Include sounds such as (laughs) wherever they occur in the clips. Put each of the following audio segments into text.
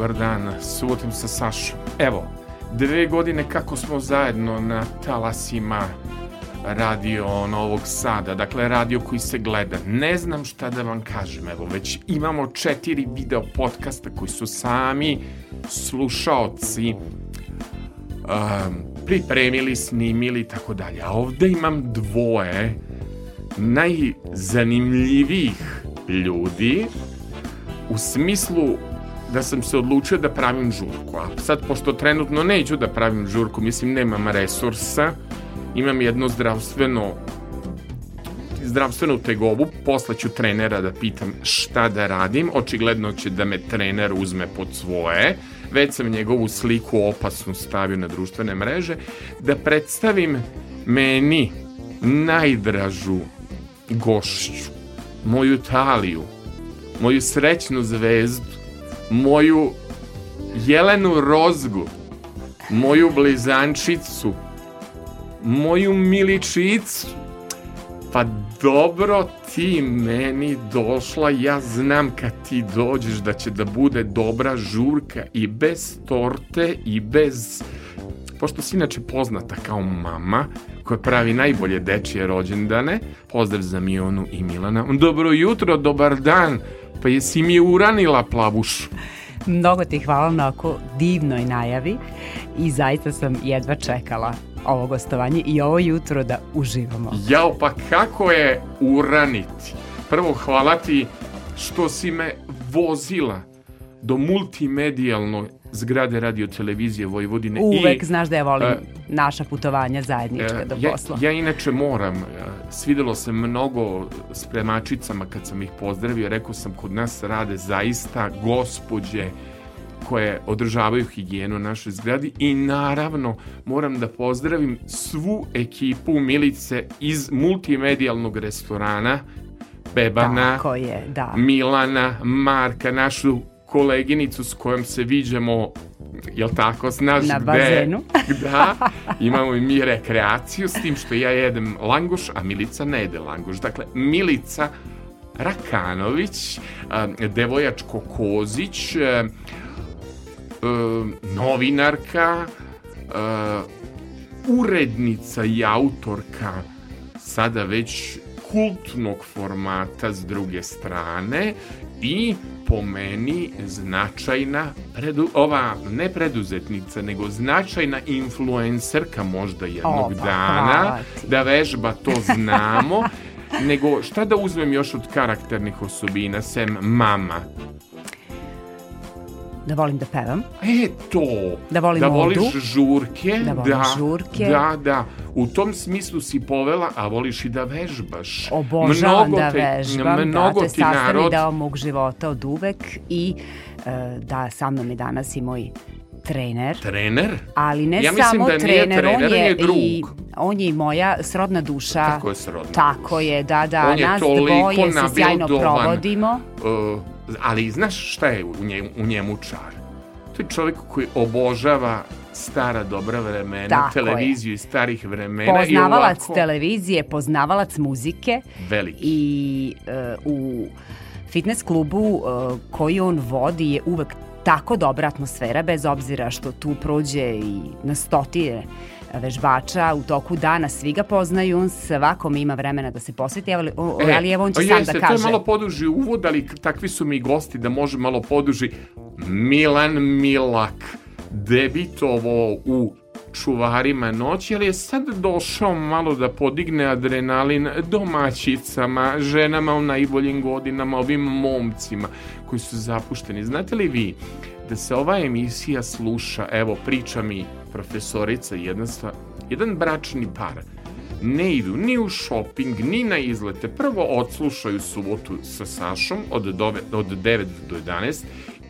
dobar dan, subotim sa Sašom. Evo, dve godine kako smo zajedno na talasima radio Novog Sada, dakle radio koji se gleda. Ne znam šta da vam kažem, evo već imamo četiri video podcasta koji su sami slušaoci um, pripremili, snimili i tako dalje. A ovde imam dvoje najzanimljivijih ljudi u smislu da sam se odlučio da pravim žurku. A sad, pošto trenutno neću da pravim žurku, mislim, nemam resursa, imam jedno zdravstveno zdravstvenu tegobu, posle ću trenera da pitam šta da radim, očigledno će da me trener uzme pod svoje, već sam njegovu sliku opasnu stavio na društvene mreže, da predstavim meni najdražu gošću, moju taliju, moju srećnu zvezdu, moju Jelenu Rozgu, moju blizančicu, moju miličicu. Pa dobro ti meni došla, ja znam kad ti dođeš da će da bude dobra žurka i bez torte i bez... Pošto si inače poznata kao mama, koja pravi najbolje dečije rođendane, pozdrav za Mionu i Milana. Dobro jutro, dobar dan, pa jesi mi uranila plavušu? Mnogo ti hvala na oko divnoj najavi i zaista sam jedva čekala ovo gostovanje i ovo jutro da uživamo. Jao, pa kako je uraniti? Prvo, hvala ti što si me vozila do multimedijalno zgrade radio televizije Vojvodine. Uvek I, znaš da ja volim uh, naša putovanja zajednička uh, do posla. Ja, ja inače moram, uh, svidelo se mnogo spremačicama kad sam ih pozdravio, rekao sam kod nas rade zaista gospođe koje održavaju higijenu našoj zgradi i naravno moram da pozdravim svu ekipu Milice iz multimedijalnog restorana Bebana, Tako je, da. Milana, Marka, našu koleginicu s kojom se viđamo jel tako, znaš Na bazenu. (laughs) da, imamo i mi rekreaciju s tim što ja jedem langoš, a Milica ne jede langoš. Dakle, Milica Rakanović, Devojačko Kozić, novinarka, urednica i autorka sada već kultnog formata s druge strane i po meni značajna predu, ova ne preduzetnica nego značajna influencerka možda jednog Opa, dana da vežba to znamo (laughs) nego šta da uzmem još od karakternih osobina sem mama Da volim da pevam. E, to. Da volim da voliš žurke. Da volim žurke. Da, da. U tom smislu si povela, a voliš i da vežbaš. Obožavam mnogo da te, vežbam, da, mnogo to je sastavni narod, deo mog života od uvek i e, da sa mnom je danas i moj trener. Trener? Ali ne Ja samo da nije trener, trener, on on je, je drug. i on je i moja srodna duša. Tako je srodna Tako duša. je, da, da. On je Nas dvoje se sjajno provodimo. Uh, ali znaš šta je u njemu, u njemu čar? To je čovjek koji obožava stara dobra vremena, Tako je. televiziju iz starih vremena Poznavalac i ovako televizije, poznavalac muzike veliki. i e, u fitness klubu e, koji on vodi je uvek tako dobra atmosfera, bez obzira što tu prođe i na stotije vežbača u toku dana, svi ga poznaju, on svakom ima vremena da se posveti, ali, o, ali evo on će sam jeste, da to je kaže. malo poduži uvod, ali takvi su mi gosti da može malo poduži. Milan Milak debitovo u čuvarima noći, ali je sad došao malo da podigne adrenalin domaćicama, ženama u najboljim godinama, ovim momcima koji su zapušteni. Znate li vi da se ova emisija sluša, evo priča mi profesorica jedna jedan bračni par, ne idu ni u shopping, ni na izlete. Prvo odslušaju subotu sa Sašom od, dove, od 9 do 11,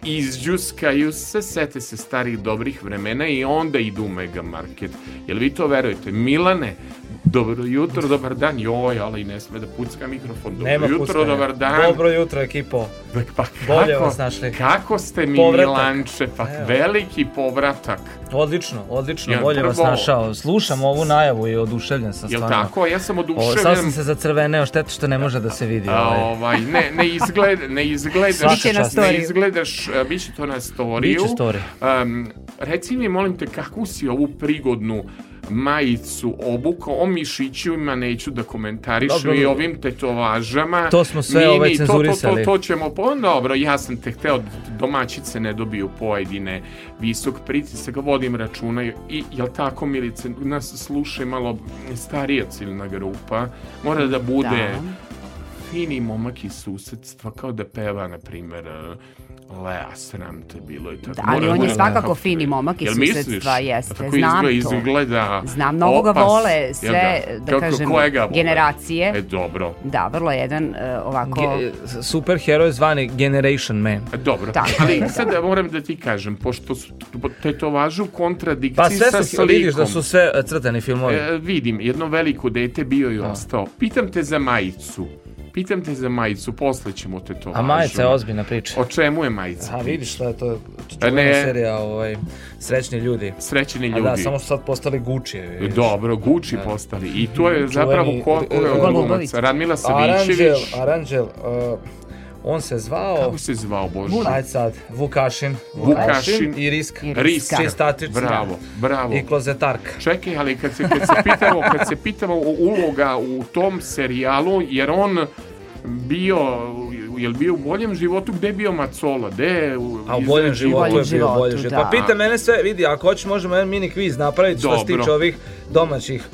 izđuskaju se, sete se starih dobrih vremena i onda idu u Megamarket. Jel vi to verujete? Milane, dobro jutro, dobar dan. Joj, ali ne sme da pucka mikrofon. Dobro Nema jutro, puckanja. dobar dan. Dobro jutro, ekipo. Pa Bolje kako, vas našli. kako ste mi Povratak. Milanče? Pa Evo. veliki povratak. Odlično, odlično, Jel bolje vas prvo- našao. Slušam ovu najavu i oduševljen sam Jel stvarno. tako? Ja sam oduševljen. sad sam se zacrveneo, šteta što ne može da se vidi. A, Ovaj. ovaj, ne, ne, izgled, ne izgledaš, Biće ne izgledaš, a, bit će to na storiju. Biće story. Um, reci mi, molim te, kakvu si ovu prigodnu majicu obukao o mišićima neću da komentarišem Dobro, i ovim tetovažama. To smo sve, Ni- ovaj, ni- to, to, to, cenzurisali. to ćemo, po, dobro, ja sam te hteo da domaćice ne dobiju pojedine visok pritisak, vodim računa i, jel tako, Milice, nas sluša malo starija ciljna grupa, mora da bude Da. Fini momak iz susedstva, kao da peva, na primjer, Lea, sram te bilo i tako. Da, ali Mora- on je svakako fini momak iz Jel misliš? susedstva, jeste, Tako znam izgleda, to. izgleda Znam, mnogo ga opas. vole Jel sve, da Kako- kažem, ga vole? generacije. E, dobro. Da, vrlo jedan uh, ovako... Ge, superheroj zvani Generation Man. E, Dobro, Tako ali da. sad moram da ti kažem, pošto su tetovažu u kontradikciji Pa sve sa su, slikom. vidiš da su sve e, crtani filmovi. E, vidim, jedno veliko dete bio i ostao. Pitam te za majicu. Pitam te za majicu, posle ćemo tetovažu. A majica je ozbiljna priča. O čemu je majica? A vidiš šta je to A ne. čuvena serija ovaj, Srećni ljudi. Srećeni A ljudi. da, samo su sad postali Gucci. vidiš. Dobro, Gucci postali. I to je zapravo Čuveni, ko, ko je od glumaca? Radmila Aranđel, Savićević. Aranđel, uh, on se zvao, Kako se zvao, Bože? ajde sad, Vukašin. Vukašin. i Risk. I Risk. Čistačica. Bravo, bravo. I klozetarka. Čekaj, ali kad se, kad se pitamo, kad se pitamo o uloga u tom serijalu, jer on bio, jel bio u boljem životu, gde je bio Macola, gde je u, A u boljem životu je bio bolje životu, život. Pa da. pita mene sve, vidi, ako hoćeš možemo jedan mini kviz napraviti što se tiče ovih domaćih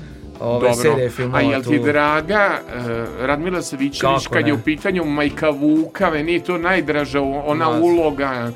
ove serije filmova. A jel ti tu. draga uh, Radmila Savićević kad ne? je u pitanju Majka Vuka, meni je to najdraža ona Ma. uloga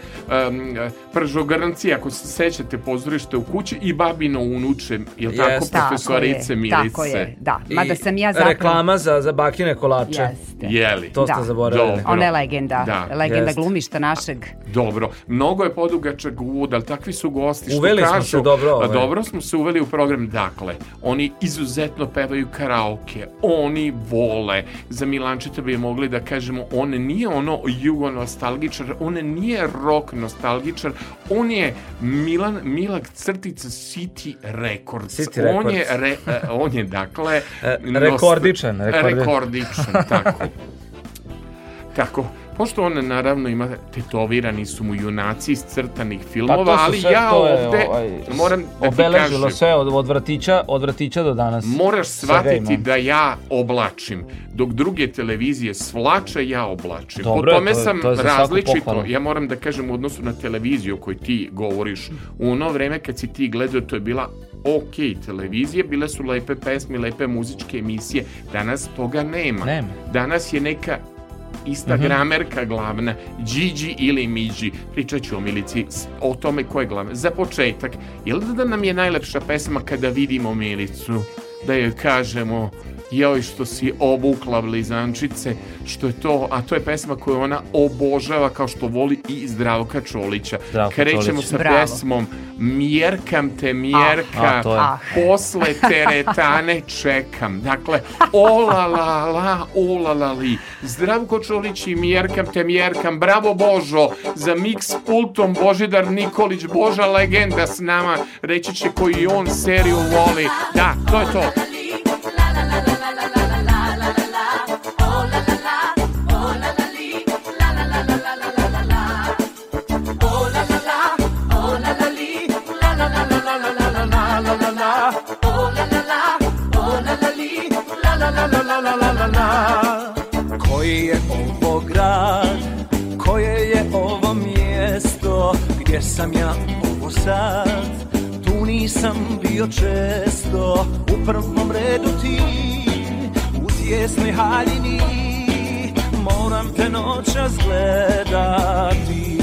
um, pržogrnci, ako se sećate pozorište u kući i babino unuče, jel tako Jeste. Tako profesorice je, Milice? tako je, da. I Mada sam ja zapravo... Reklama za, za bakine kolače. Jeste. Jeli? To ste Da. zaboravili. Dobro. Ona je legenda, Da, legenda jest. glumišta našeg. Dobro, mnogo je podugačak uvod, ali takvi su gosti što Uveli smo kažu, se dobro, a ovaj. dobro smo se uveli u program, dakle, oni izuzetno pevaju karaoke, oni vole, za Milančeta bi mogli da kažemo, on nije ono jugo nostalgičar, on nije rock nostalgičar, on je Milan, Milak crtica City Records, City on je, Records. re, e, on je dakle, (laughs) E, rekordičan, rekordi- rekordičan, tako. (laughs) Tako, pošto on naravno ima tetovirani su mu junaci iz crtanih filmova, Pa to su ali sve, ja ovde ovaj, moram da ti obeležilo kažem, sve od, od vrtića, od vrtića do danas. moraš shvatiti da ja oblačim, dok druge televizije svlače, ja oblačim. Dobro po tome to sam to različito, ja moram da kažem u odnosu na televiziju o kojoj ti govoriš, u ono vreme kad si ti gledao, to je bila ok televizije, bile su lepe pesme, lepe muzičke emisije, danas toga nema. Nema. Danas je neka ista mm -hmm. gramerka glavna, Điđi ili Miđi. Pričat ću o Milici o tome ko je glavna. Za početak, jel da nam je najlepša pesma kada vidimo Milicu? Da joj kažemo joj što si obukla blizančice, što je to, a to je pesma koju ona obožava kao što voli i Zdravka Čolića. Zdravko Krećemo Čolić. sa Bravo. pesmom Mjerkam te mjerka, ah, posle teretane čekam. Dakle, ola la la, ola la li. Zdravko Čolić i Mjerkam te mjerkam. Bravo Božo, za mix pultom Božidar Nikolić, Boža legenda s nama. Reći će koji on seriju voli. Da, to je to. Gdje sam ja ovo sad, tu nisam bio često, u prvom redu ti, u tjesnoj haljini, moram te noćas gledati.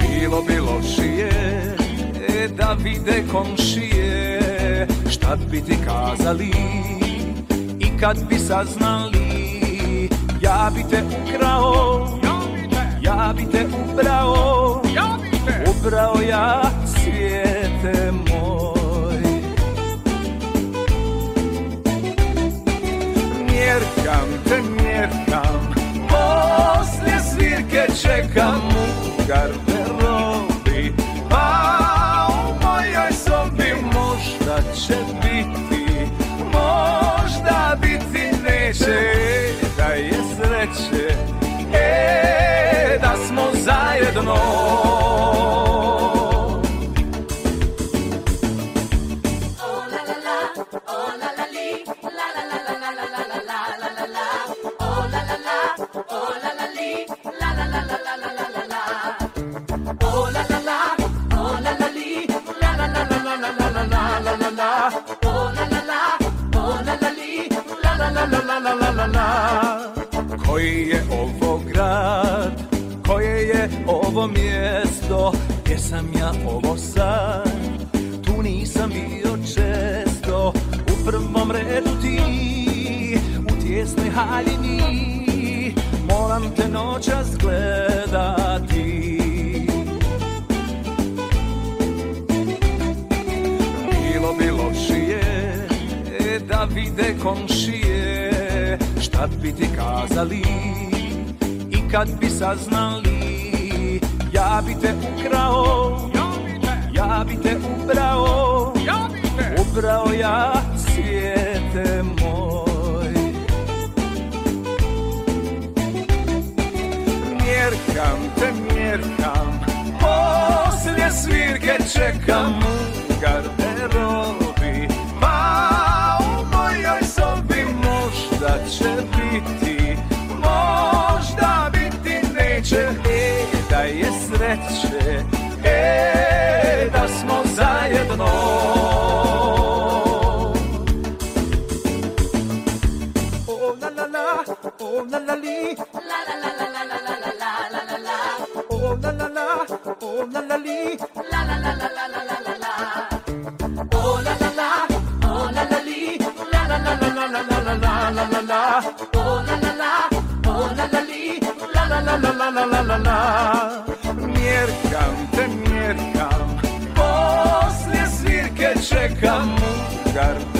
Bilo bi lošije da vide komšije. Šta bi ti kazali i kad bi saznali Ja bi te ukrao, ja bi te ubrao. Ubrao ja svijete moj. Mjerkam te mjerkam. Poslije svirke čekam u garderobi Pa će biti Koji je ovo grad, koje je ovo mjesto, gdje sam ja ovo sad, tu nisam bio često, u prvom redu ti, u tjesnoj haljini, moram te noćas gledati. Bilo bi lošije da vide komšije Šta bi ti kazali i kad bi saznali Ja bi te ukrao, ja bi te. ubrao Ubrao ja svijete moj. Mjerkam te mjerkam Poslije svirke čekam la la li La la la la la la la la la O la la la, o la la li La la la la la la la la la la la Oh la la la, oh la la li La la la la la la la la la Mjerkam te mjerkam Poslije svirke čekam u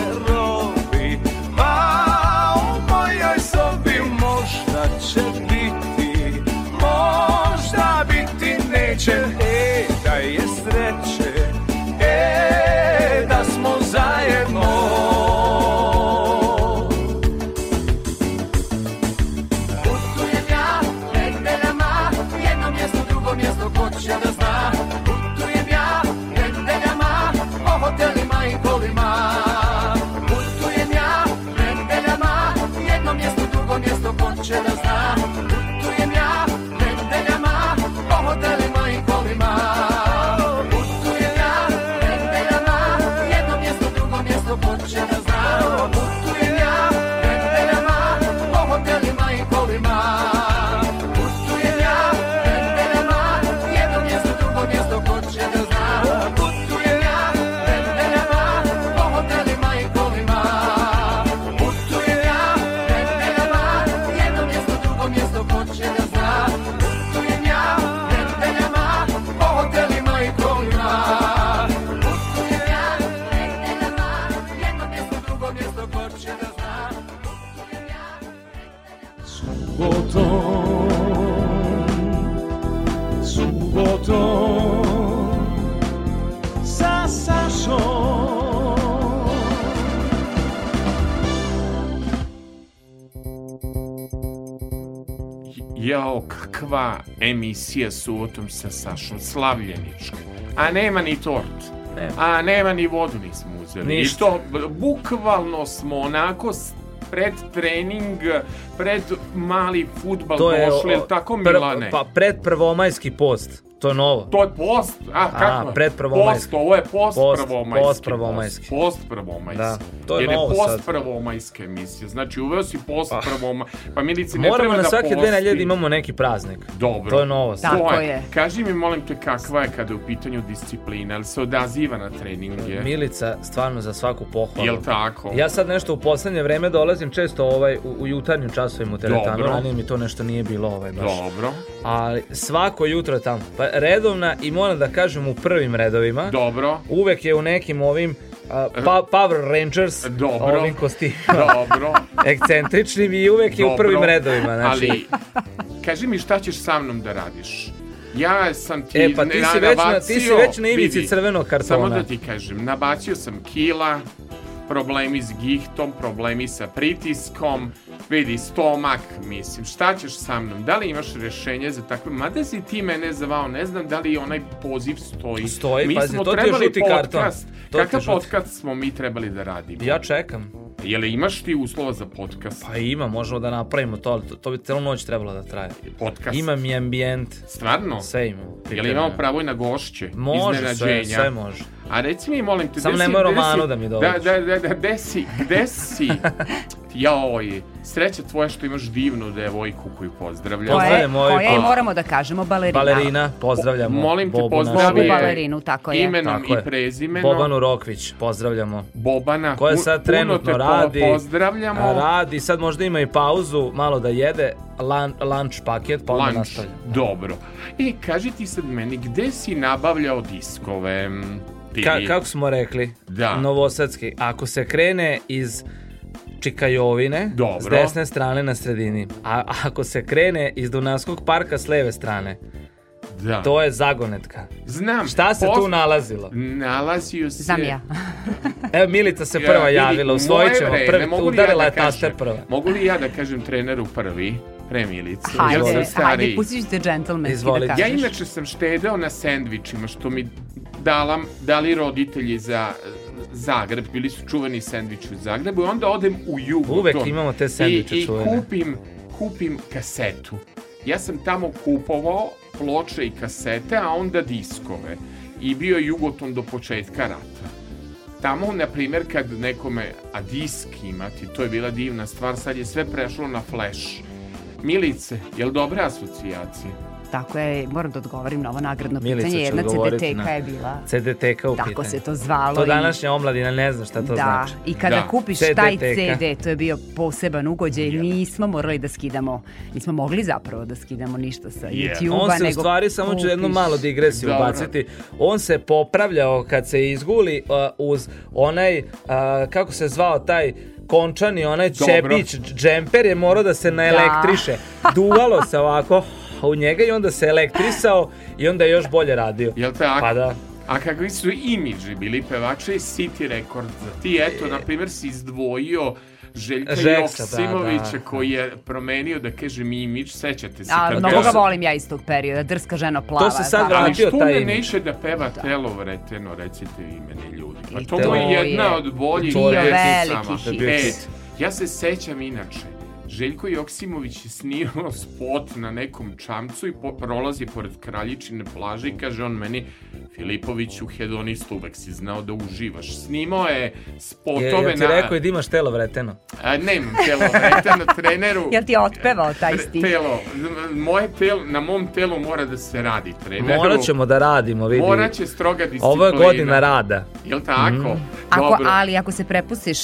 Jao, kakva emisija subotom sa Sašom Slavljenička. A nema ni tort. Nema. A nema ni vodu nismo uzeli. Ništa. I to, bukvalno smo onako pred trening, pred mali futbal došli, jel tako pr- Milane? Pa pred prvomajski post. To je novo. To je post, a kako? pred prvomajski. Post, ovo je post, Post- prvomajski. post prvomajski. Post, post prvomajski. Da, to je Jer novo je post sad. prvomajska emisija. Znači uveo si post Ah. prvomajski. Pa Milici ne Moramo treba na da svake dve posti. nedelje da imamo neki praznik. Dobro. To je novo sad. Tako To je. Kaži mi, molim te, kakva je kada je u pitanju disciplina? Ali se odaziva na treninge? Milica, stvarno za svaku pohvalu. Jel tako? Ja sad nešto u poslednje vreme dolazim često ovaj, u, u jutarnjim časovima u teretanu, Dobro. ranije mi to nešto nije bilo ovaj baš. Dobro, Ali svako jutro je tamo. Pa redovna i moram da kažem u prvim redovima. dobro, Uvek je u nekim ovim a, pa, Power Rangers Dobro. ovim kostimima dobro. (laughs) ekscentričnim i uvek je u prvim redovima. Znači, Ali, kaži mi šta ćeš sa mnom da radiš? Ja sam ti E, pa ti si već na- ti si već na ivici vidi, crvenog kartona. Samo da ti kažem, nabacio sam kila, problemi s gihtom, problemi sa pritiskom, vidi, stomak, mislim, šta ćeš sa mnom? Da li imaš rešenje za takve? Mada si ti mene zavao, ne znam da li onaj poziv stoji. Stoji, Mi pazi, smo to ti je žuti karton. podcast. Je Kakav podcast smo mi trebali da radimo? ja čekam. Jel imaš ti uslova za podcast? Pa ima, možemo da napravimo to, ali to, to bi celu noć trebalo da traje. Podcast? Imam i ambijent, Stvarno? sve imam. Jel pripremljeno. imamo pravo i na gošće? Može, sve, sve može. A reci mi, molim te, si- nemoj Romanu da mi Da, dođeš. da, da, da, gde si, gde si? (laughs) Joj, sreća tvoja što imaš divnu devojku koju pozdravljam. Koja je, Pozdravljam moju koja je, moramo da kažemo, balerina. Balerina, pozdravljamo. Molim te, pozdravi balerinu, tako je. imenom Tako i je. prezimenom. Bobanu Rokvić, pozdravljamo. Bobana. Koja sad puno trenutno radi. Pozdravljamo. Radi, sad možda ima i pauzu, malo da jede, lan, lunch paket, pa onda Lunch. nastavlja. Dobro. E, kaži ti sad meni, gde si nabavljao diskove? Ti? Ka, kako smo rekli, Da. novosadski, ako se krene iz Čikajovine, Dobro. s desne strane na sredini, a ako se krene iz Dunavskog parka s leve strane, Da. to je zagonetka. Znam. Šta se post- tu nalazilo? Nalazio se... Znam ja. (laughs) Evo, Milica se Ja, prva vidi, javila, usvojit ćemo, prvi, udarila ja je da kažem- taster prva. Mogu li ja da kažem treneru prvi? Pre Milicu. Hajde, ja sam hajde, stariji. pustit ću te džentlmenski da Ja kažeš. inače sam štedeo na sendvičima što mi dala, dali roditelji za Zagreb, bili su čuveni sendviči u Zagrebu i onda odem u Jugoton. Uvek imamo te sendviče I, i čuvene. kupim, kupim kasetu. Ja sam tamo kupovao ploče i kasete, a onda diskove. I bio je Jugoton do početka rata. Tamo, na primjer, kad nekome, a disk imati, to je bila divna stvar, sad je sve prešlo na flash. Milice, jel dobre asocijacije? Tako je, moram da odgovorim na ovo nagradno Milica pitanje. Jedna CDTK na- je bila. CDTK u Tako pitanju. se to zvalo. To i- današnja omladina ne zna šta to da, znači. i kada Da. kupiš CDTK. taj CD, to je bio poseban ugođaj, nismo morali da skidamo, nismo mogli zapravo da skidamo ništa sa Je. YouTube-a, On se u nego stvari, samo ću jednu malo digresiju Dobro. ubaciti, on se popravljao kad se izguli uh, uz onaj, uh, kako se zvao taj končani, onaj Dobro. čepić, džemper je morao da se naelektriše. Duvalo se ovako u njega i onda se elektrisao i onda je još bolje radio. Jel tako? Pa da. A kakvi su imidži bili pevača i City Records? Ti, eto, na primjer, si izdvojio Željka Žeksa, da, Joksimovića da. koji je promenio, da kažem, imidž, sećate se. A, kad mnogo ga- volim ja iz tog perioda, drska žena plava. To se sad da. Ali vratio što taj ne imidž. neće da peva Telo Vreteno, recite vi meni ljudi. Pa to to mu je jedna je od boljih bio pesama. veliki E, hit. ja se sećam inače, Željko Joksimović je snimao (laughs) spot na nekom čamcu i po, prolazi pored Kraljičine plaže i kaže on meni Filipoviću, hedonist, uvek si znao da uživaš. Snimao je Je, spotove je ti na... rekao i da imaš telo vreteno? A, nemam telo vreteno (laughs) treneru. Jel ti je otpevao taj stih? Telo, moje telo, na mom telu mora da se radi treneru. Morat ćemo da radimo, vidi. Morat će stroga disciplina. Ovo je godina rada. Jel tako? Ako, Dobro. ali ako se prepustiš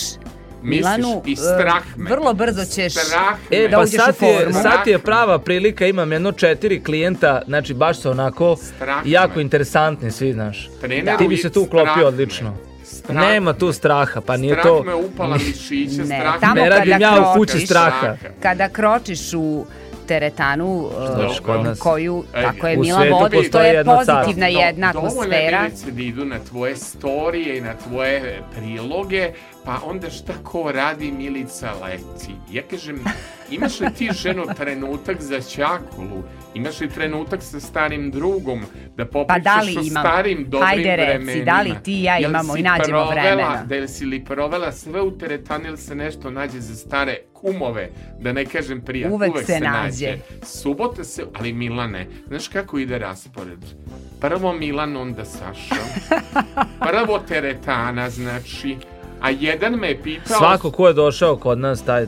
Misliš, Milanu, i e, strah me. vrlo brzo ćeš... Strah E, me. Da pa sad je, formu. sad je prava prilika, imam jedno četiri klijenta, znači baš su onako Strah jako me. interesantni svi, znaš. Treneru Ti bi i se tu strah uklopio me. odlično. strah Nema me- tu straha, pa nije strah to... me upala mišiće, Ne, strah tamo me... Ne radim ja u kući straha. Kada kročiš u teretanu uh, Znaš, kod nas- koju, E, tako je Mila vodi, to je pozitivna Do- jedna Dovoljno atmosfera. je vidjeti da idu na tvoje storije i na tvoje priloge, pa onda šta ko radi Milica leti. Ja kažem, imaš li ti ženo trenutak za čakulu? Imaš li trenutak sa starim drugom da popričaš Pa da li o imam? starim dobrim Hajde reci, vremenima? da li ti i ja Jel imamo i nađemo provela- vremena? Da li si li provela sve u teretani ili se nešto nađe za stare kumove, da ne kažem prijat, Uvek uvek, se se, nađe. nađe. Subota se, ali Milane, znaš kako ide raspored? Prvo Milan, onda Saša. (laughs) Prvo teretana, znači. A jedan me je pitao... Svako ko je došao kod nas, taj,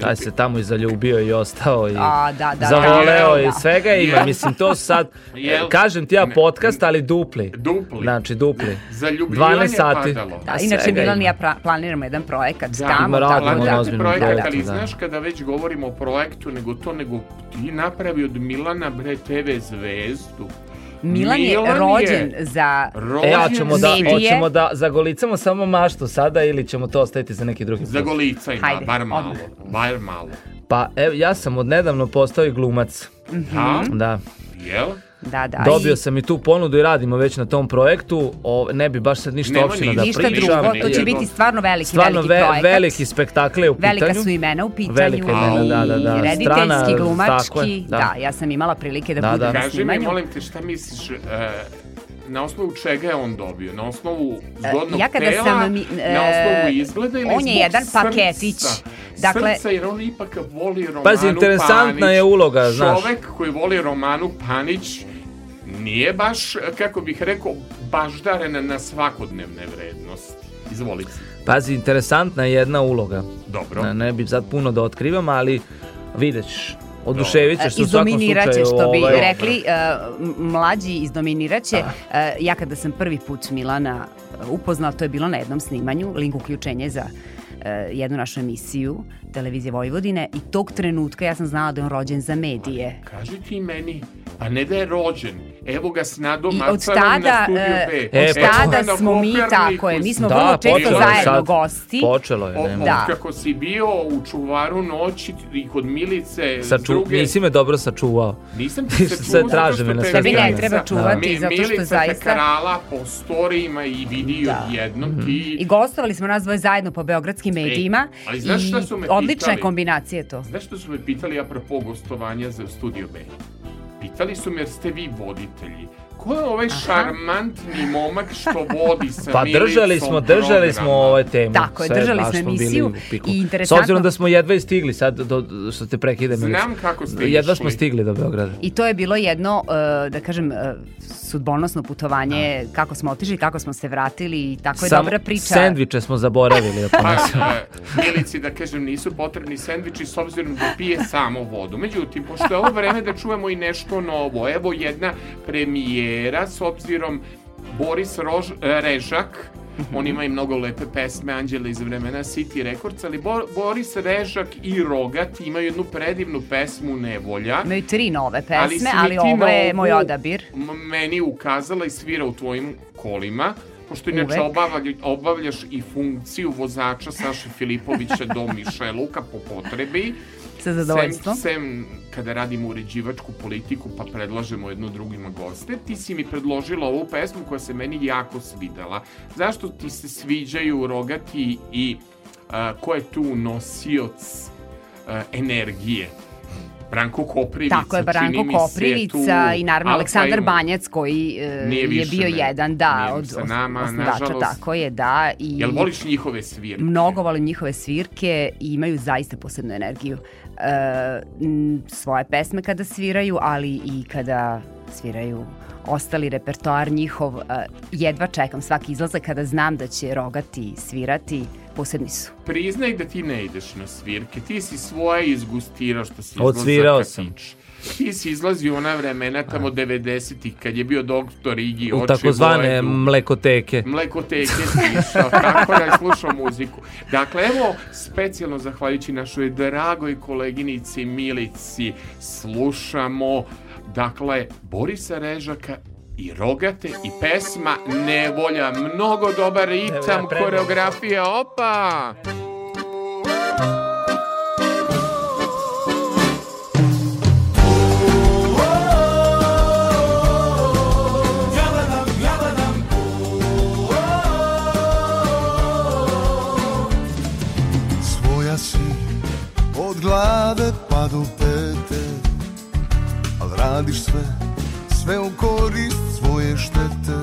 taj se tamo i zaljubio i ostao i A, da, da, zavoleo da. i svega ima. Jel? Mislim, to sad, Jel? kažem ti ja podcast, ali dupli. Dupli. Znači, dupli. Zaljubljivanje 12 sati. padalo. Da, A inače Milan i ja pra- planiramo jedan projekat Da, tamo, ima tako radimo da... ozbiljnom projekat, projektu, ali da. znaš kada već govorimo o projektu, nego to, nego ti napravi od Milana bre TV zvezdu. Milan je Milan je rođen za... Rođen E, a ćemo da, hoćemo da zagolicamo samo maštu sada ili ćemo to ostaviti za neki drugi put? Hajde, bar malo. odmah. Bar malo. Pa evo, ja sam odnedavno postao i glumac. Da? Da. Jel? Da, da. Dobio i sam i tu ponudu i radimo već na tom projektu. O, ne bi baš sad ništa Nema opština ništa. da Ništa pričam. drugo, to će biti stvarno veliki, Stvarno veliki ve- projekat. veliki spektakle u Velika pitanju. su imena u pitanju. Velika imena, i da, da, da. Rediteljski, Strana, tako glumački. je, da. da. ja sam imala prilike da, Da, budem da. na Kaži mi, snimanju. molim te, šta misliš, e, na osnovu čega je on dobio? Na osnovu zgodnog E, ja kada tela, sam mi- na osnovu e, izgleda ili on je zbog jedan srca? paketić. Dakle- Srca, jer on ipak voli Romanu Pazi, interesantna Panić. je uloga, znaš. Čovek koji voli Romanu Panić nije baš, kako bih rekao, baždaren na svakodnevne vrednosti. Izvolite. Pazi, interesantna je jedna uloga. Dobro. Ne, ne bi sad puno da otkrivam, ali vidjet ćeš. Oduševit ćeš se u svakom slučaju. Što bi ovaj, rekli, e, m- mlađi izdominiraće. E, ja kada sam prvi put Milana e, upoznala, to je bilo na jednom snimanju, link uključenje za e, jednu našu emisiju televizije Vojvodine i tog trenutka ja sam znala da je on rođen za medije. Kaži ti meni, pa ne da je rođen. Evo ga s Nadom I od tada, na studiju e, B. E, od pa tada smo mi, tako je, mi smo Da, vrlo često zajedno sad. gosti. Počelo je, nema. Da. Kako si bio u čuvaru noći i kod Milice s Saču, druge... nisi me dobro sačuvao. Nisam ti (laughs) zato traže me na sve Tebi ne strane. treba čuvati, Mi- zato što Milica zaista- te karala po storijima i vidi Da. odjednom Mhm. ti... I gostovali smo nas dvoje zajedno po beogradskim medijima. ali znaš šta su me odlična je pitali? kombinacija to. Znaš što su me pitali apropo gostovanja za Studio B? Pitali su me jer ste vi voditelji. Ko je ovaj šarmantni momak što vodi sa (laughs) Pa držali smo, držali smo ovaj temu. Tako je, držali smo emisiju i S interesantno- obzirom da smo jedva i stigli sad, do, što te prekide. Znam kako ste Jedva išli. smo stigli do Beograda. I to je bilo jedno, uh, da kažem, uh, sudbonosno putovanje, kako smo otišli, kako smo se vratili i tako je Samo dobra priča. Sendviče smo zaboravili da Pa, e, Milici, da kažem, nisu potrebni sendviči s obzirom da pije samo vodu. Međutim, pošto je ovo vreme da čujemo i nešto novo, evo jedna premijera s obzirom Boris Rož, e, Režak, on ima i mnogo lepe pesme Anđela iz vremena City Records, ali Bo- Boris Režak i Rogat imaju jednu predivnu pesmu Nevolja. Imaju tri nove Ali pesme, ali, ti ovo je moj odabir. Meni ukazala i svira u tvojim kolima, pošto inače obavlja, obavljaš i funkciju vozača Saše Filipovića do Mišeluka po potrebi. Sa zadovoljstvom. Sem, sem kada radimo uređivačku politiku pa predlažemo jedno drugima goste, ti si mi predložila ovu pesmu koja se meni jako svidela. Zašto ti se sviđaju rogati i a, ko je tu nosioc a, energije? Branko Koprivica, Tako je, Branko Koprivica tu i naravno Aleksandar Banjac koji e, je bio ne- jedan, da, nije od sa nama, osnivača, nažalost. tako je, da. I Jel voliš njihove svirke? Mnogo volim njihove svirke i imaju zaista posebnu energiju. E, m, svoje pesme kada sviraju, ali i kada sviraju ostali repertoar njihov. E, jedva čekam svaki izlazak kada znam da će rogati svirati, posebni su. Priznaj da ti ne ideš na svirke. Ti si svoje izgustirao što si Odsvirao sam. tiče. Ti si izlazio u ona vremena tamo 90-ih kad je bio doktor Igi U takozvane mlekoteke. Mlekoteke si išao, tako da je slušao muziku. Dakle, evo, specijalno zahvaljujući našoj dragoj koleginici Milici, slušamo, dakle, Borisa Režaka i rogate i pesma Nevolja, mnogo dobar ritam, koreografija, opa! Radiš sve, sve u korist svoje štete.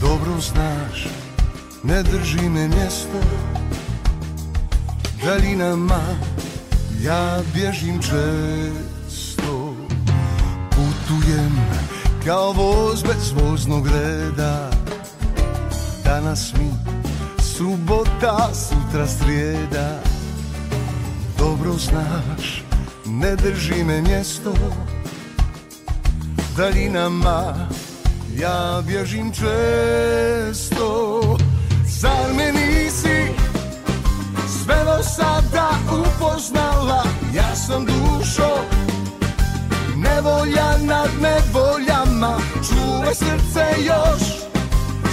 Dobro znaš, ne drži me mjesto. Daljinama ja bježim često. Putujem kao voz bez voznog reda. Danas mi subota, sutra srijeda. Dobro znaš, ne drži me mjesto. Daljinama ja bježim često. Zar me nisi sve do sada upoznala? Ja sam dušo nevolja nad nevoljama. Čuvaj srce još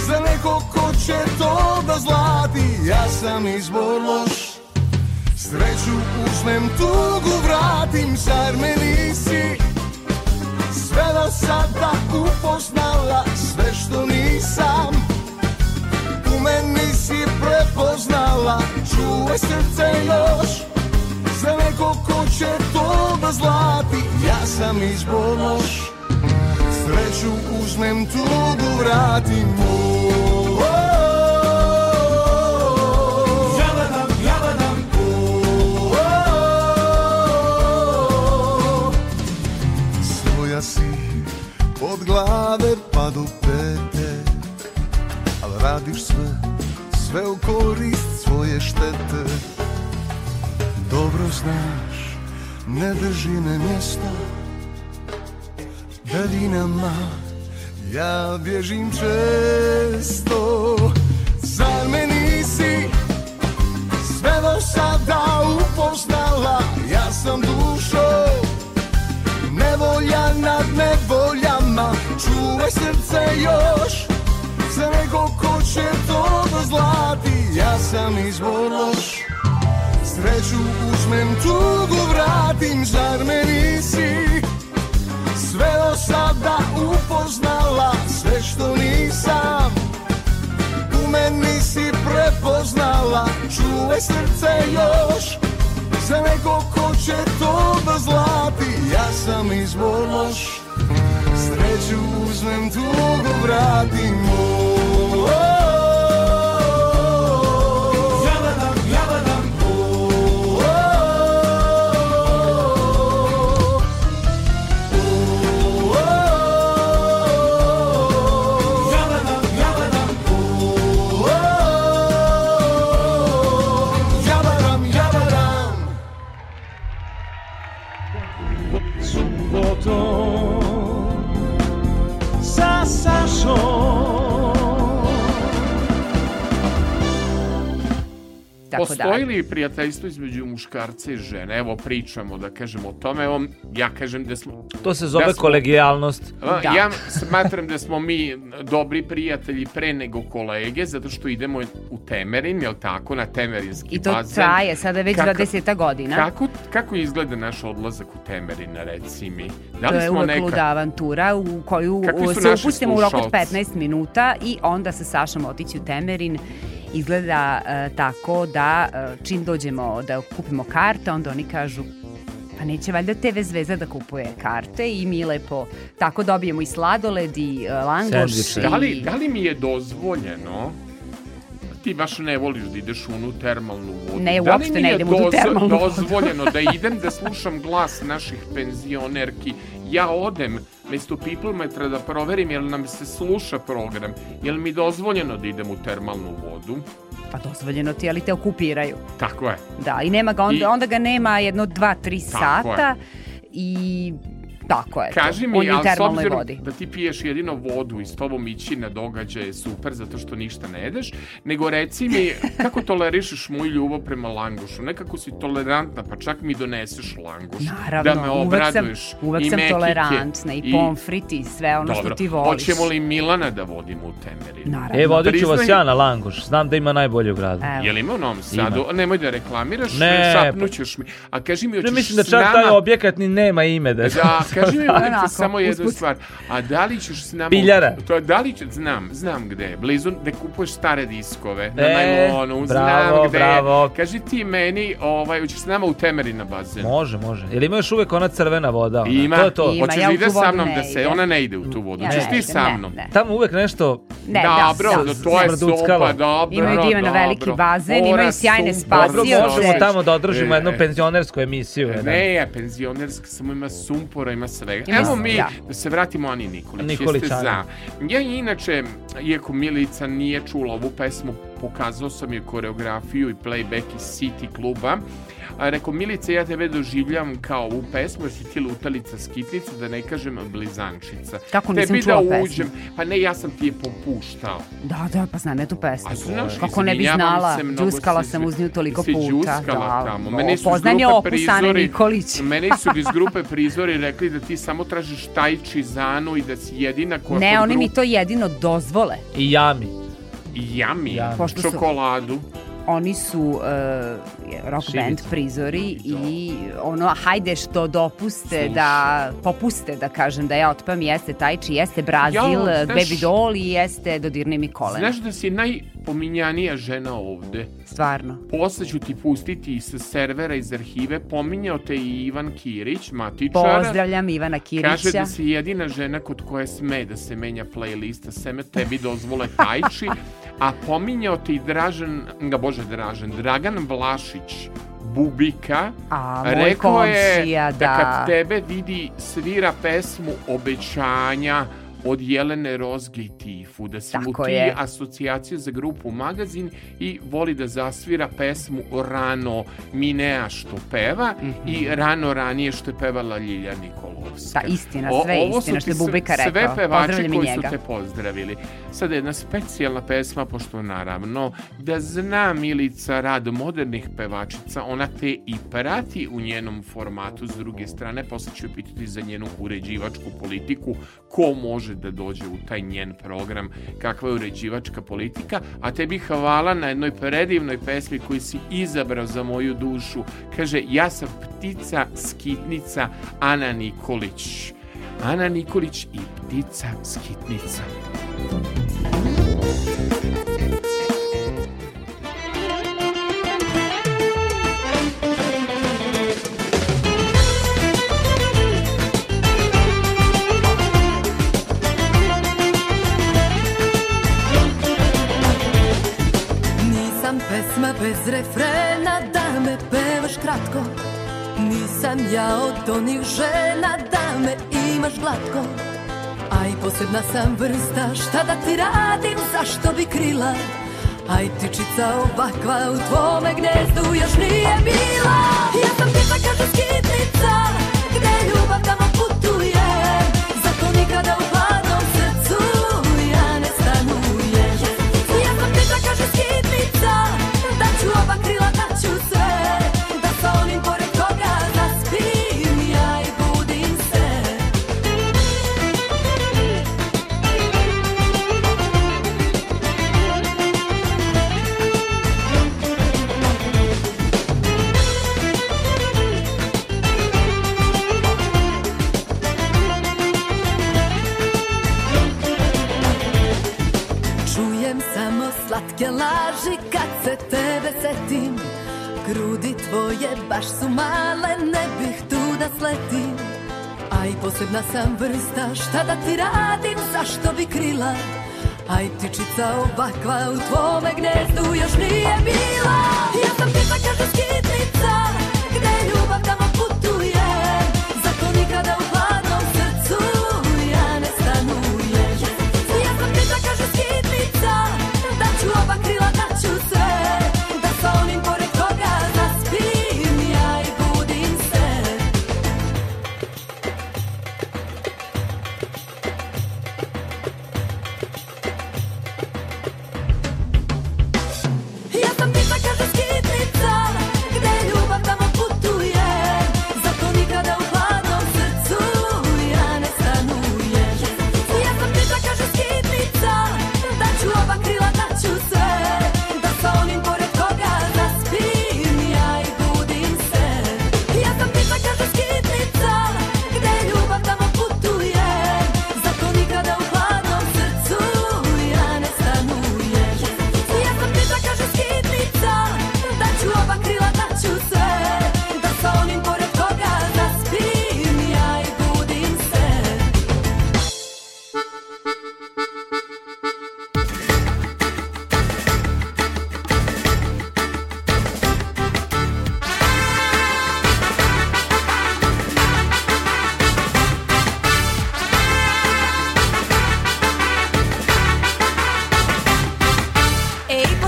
za neko ko će to da zlati. Ja sam izbor loš Sreću uzmem, tugu vratim Zar me nisi sve do sada upoznala Sve što nisam. U meni si prepoznala Čuvaj srce još. Za neko ko će to da zlati Ja sam izbor loš Sreću uzmem, tugu vratim O, Si od glave pa do pete. Al radiš sve, sve u korist svoje štete. Dobro znaš, ne drži me mjesto daljinama Ja bježim često. Zar me nisi sve do sada upoznala? Ja sam dušo nevolja nad nevoljama Čuvaj srce još. Za neko ko će to da zlati Ja sam izbor loš. Sreću uzmem, tugu vratim Zar me nisi? Sve do sada upoznala Sve što nisam. U meni si prepoznala Čuvaj srce još za neko ko će to da zlati. Ja sam izbor loš Sreću uzmem, tugu vratim. O, Tako Postoji da. li prijateljstvo između muškarca i žene? Evo pričamo da kažemo o tome. Evo, ja kažem da smo... To se zove Da smo- kolegijalnost. A, Da. Ja smatram da smo mi dobri prijatelji pre nego kolege, zato što idemo u Temerin, jel tako, na Temerinski I to bazen. traje sada već Kako- 20 godina. Kako, kako izgleda naš odlazak u Temerin, reci mi? Da To li je smo uvek neka... luda avantura u koju se upustimo u roku od slušalci? 15 minuta i onda sa Sašom otići u Temerin. Izgleda e, tako da e, čim dođemo da kupimo karte, onda oni kažu pa neće valjda TV Zvezda da kupuje karte i mi lepo tako dobijemo i sladoled i e, langoš. I- Da li, da li mi je dozvoljeno ti baš ne voliš da ideš u onu termalnu vodu. Ne, da uopšte ne je idem u tu termalnu vodu? dozvoljeno da idem da slušam glas naših penzionerki. Ja odem mesto Piplmetra da proverim jel nam se sluša program. Jel mi dozvoljeno da idem u termalnu vodu? Pa dozvoljeno ti, ali te okupiraju. Tako je. Da, i nema ga onda, I- onda ga nema jedno, dva, tri Tako je. sata i Tako je. Kaži to. mi, On je u ali s termalnoj obzirom vodi. da ti piješ jedino vodu i s tobom ići na događaje je super zato što ništa ne jedeš, nego reci mi (laughs) kako tolerišeš moju ljubav prema langošu? Nekako si tolerantna, pa čak mi doneseš langoš. Naravno, da me uvek sam, obraduješ. uvek I sam mekike, tolerantna i, pomfrit i sve ono Dobro, što ti voliš. hoćemo li Milana da vodimo u Temerin? Naravno. E, vodit ću vas ja na Langoš. Znam da ima najbolje u gradu. Evo. Je li ima u Novom Sadu? Nemoj da reklamiraš, Ne, šapnućeš mi. A kaži mi, Ne hoćeš mislim da čak nama... taj objekat ni nema ime da... Da, (laughs) kaži mi Onako, samo jednu usput. stvar. A da li ćeš s nama... Piljara. To, da li će, znam, znam gde je. Blizu gde kupuješ stare diskove. Na E, najlonu, bravo, znam gde bravo. je. Kaži ti meni, ovaj, hoćeš s nama u Temeri na bazen. Može, može. Jel ima još uvek ona crvena voda? ona? Ima, To je to. Ima, hoćeš ja da ide sa mnom ne da se, ona ne ide u tu vodu. Ja Hoćeš ne ti sa ne, mnom. ne. Tamo uvek nešto... Ne, Dobro, da, da, to je super, dobro, Imaju divan veliki bazen, imaju sjajne Spasioce. možemo tamo da održimo E, jednu penzionersku emisiju. jedan. Ne, je penzionerska, samo ima sumpora, ima svega. Evo sve, mi, da. da se vratimo Ani Nikolić. Nikolić, Jeste Ani. za. Ja inače, iako Milica nije čula ovu pesmu, pokazao sam joj koreografiju i playback iz City kluba. A rekao, Milice, ja tebe doživljam kao ovu pesmu, jer si ti lutalica skitnica, da ne kažem blizančica. Kako nisam Tebi čula da pesmu? uđem, pa ne, ja sam ti je popuštao. Da, da, pa znam ja tu pesmu. A znaš, Kako ne bi znala, se, džuskala sam uz nju toliko si puta. džuskala da, tamo. no, Meni su iz poznam je grupe opus Ane Nikolić. Meni su iz grupe prizori rekli da ti samo tražiš taj čizanu i da si jedina koja Ne, oni mi grupe- to jedino dozvole. I jami. Jami, Jami. Pošto su- čokoladu. Oni su uh, rock Šivica. band prizori i ono, hajde što dopuste Slušaj. da, popuste da kažem da ja otpam, jeste Tajči, jeste Brazil, Jao, znaš- Baby Doll i jeste Dodirni mi kolena. Znaš da si najpominjanija žena ovde. Stvarno. Posle ću ti pustiti sa servera iz arhive. Pominjao te i Ivan Kirić, matičar. Pozdravljam Ivana Kirića. Kaže da si jedina žena kod koje sme da se menja playlista, seme tebi dozvole tajči, (laughs) a pominjao te i Dražan, ga bože Dražan, Dragan Vlašić, Bubika, A, rekao je komšija, da da. kad tebe vidi svira pesmu Obećanja od Jelene Rozge i Tifu, da si mu ti je. asocijacija za grupu Magazin i voli da zasvira pesmu Rano Minea što peva i Rano ranije što je pevala Ljilja Nikolovska. Da, istina, O- sve su istina što je Bubika sve rekao. pevači Pozdravljam i koji njega. su te pozdravili. Sada jedna specijalna pesma, pošto naravno da zna Milica rad modernih pevačica, ona te i prati u njenom formatu s druge strane, posle ću pitati za njenu uređivačku politiku, ko može da dođe u taj njen program, kakva je uređivačka politika, a tebi hvala na jednoj predivnoj pesmi koju si izabrao za moju dušu. Kaže, ja sam ptica skitnica Ana Nikolić. Ana Nikolić i ptica skitnica. Nisam Nisam ja od onih žena da me imaš glatko. A i posebna sam vrsta šta da ti radim zašto bi krila? Aj tičica ovakva u tvome gnezdu još nije bila. Ja sam ptica kažu skitnica baš su male, ne bih tu da sletim. A i posebna sam vrsta, šta da ti radim, zašto bi krila? Aj tičica ovakva u tvome gnezdu još nije bila. Ja sam ptica kažu skitnica,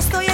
estoy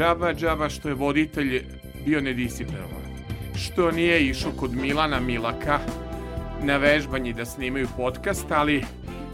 Džaba, džaba što je voditelj bio nedisciplinovan. Što nije išao kod Milana Milaka na vežbanje da snimaju podcast, ali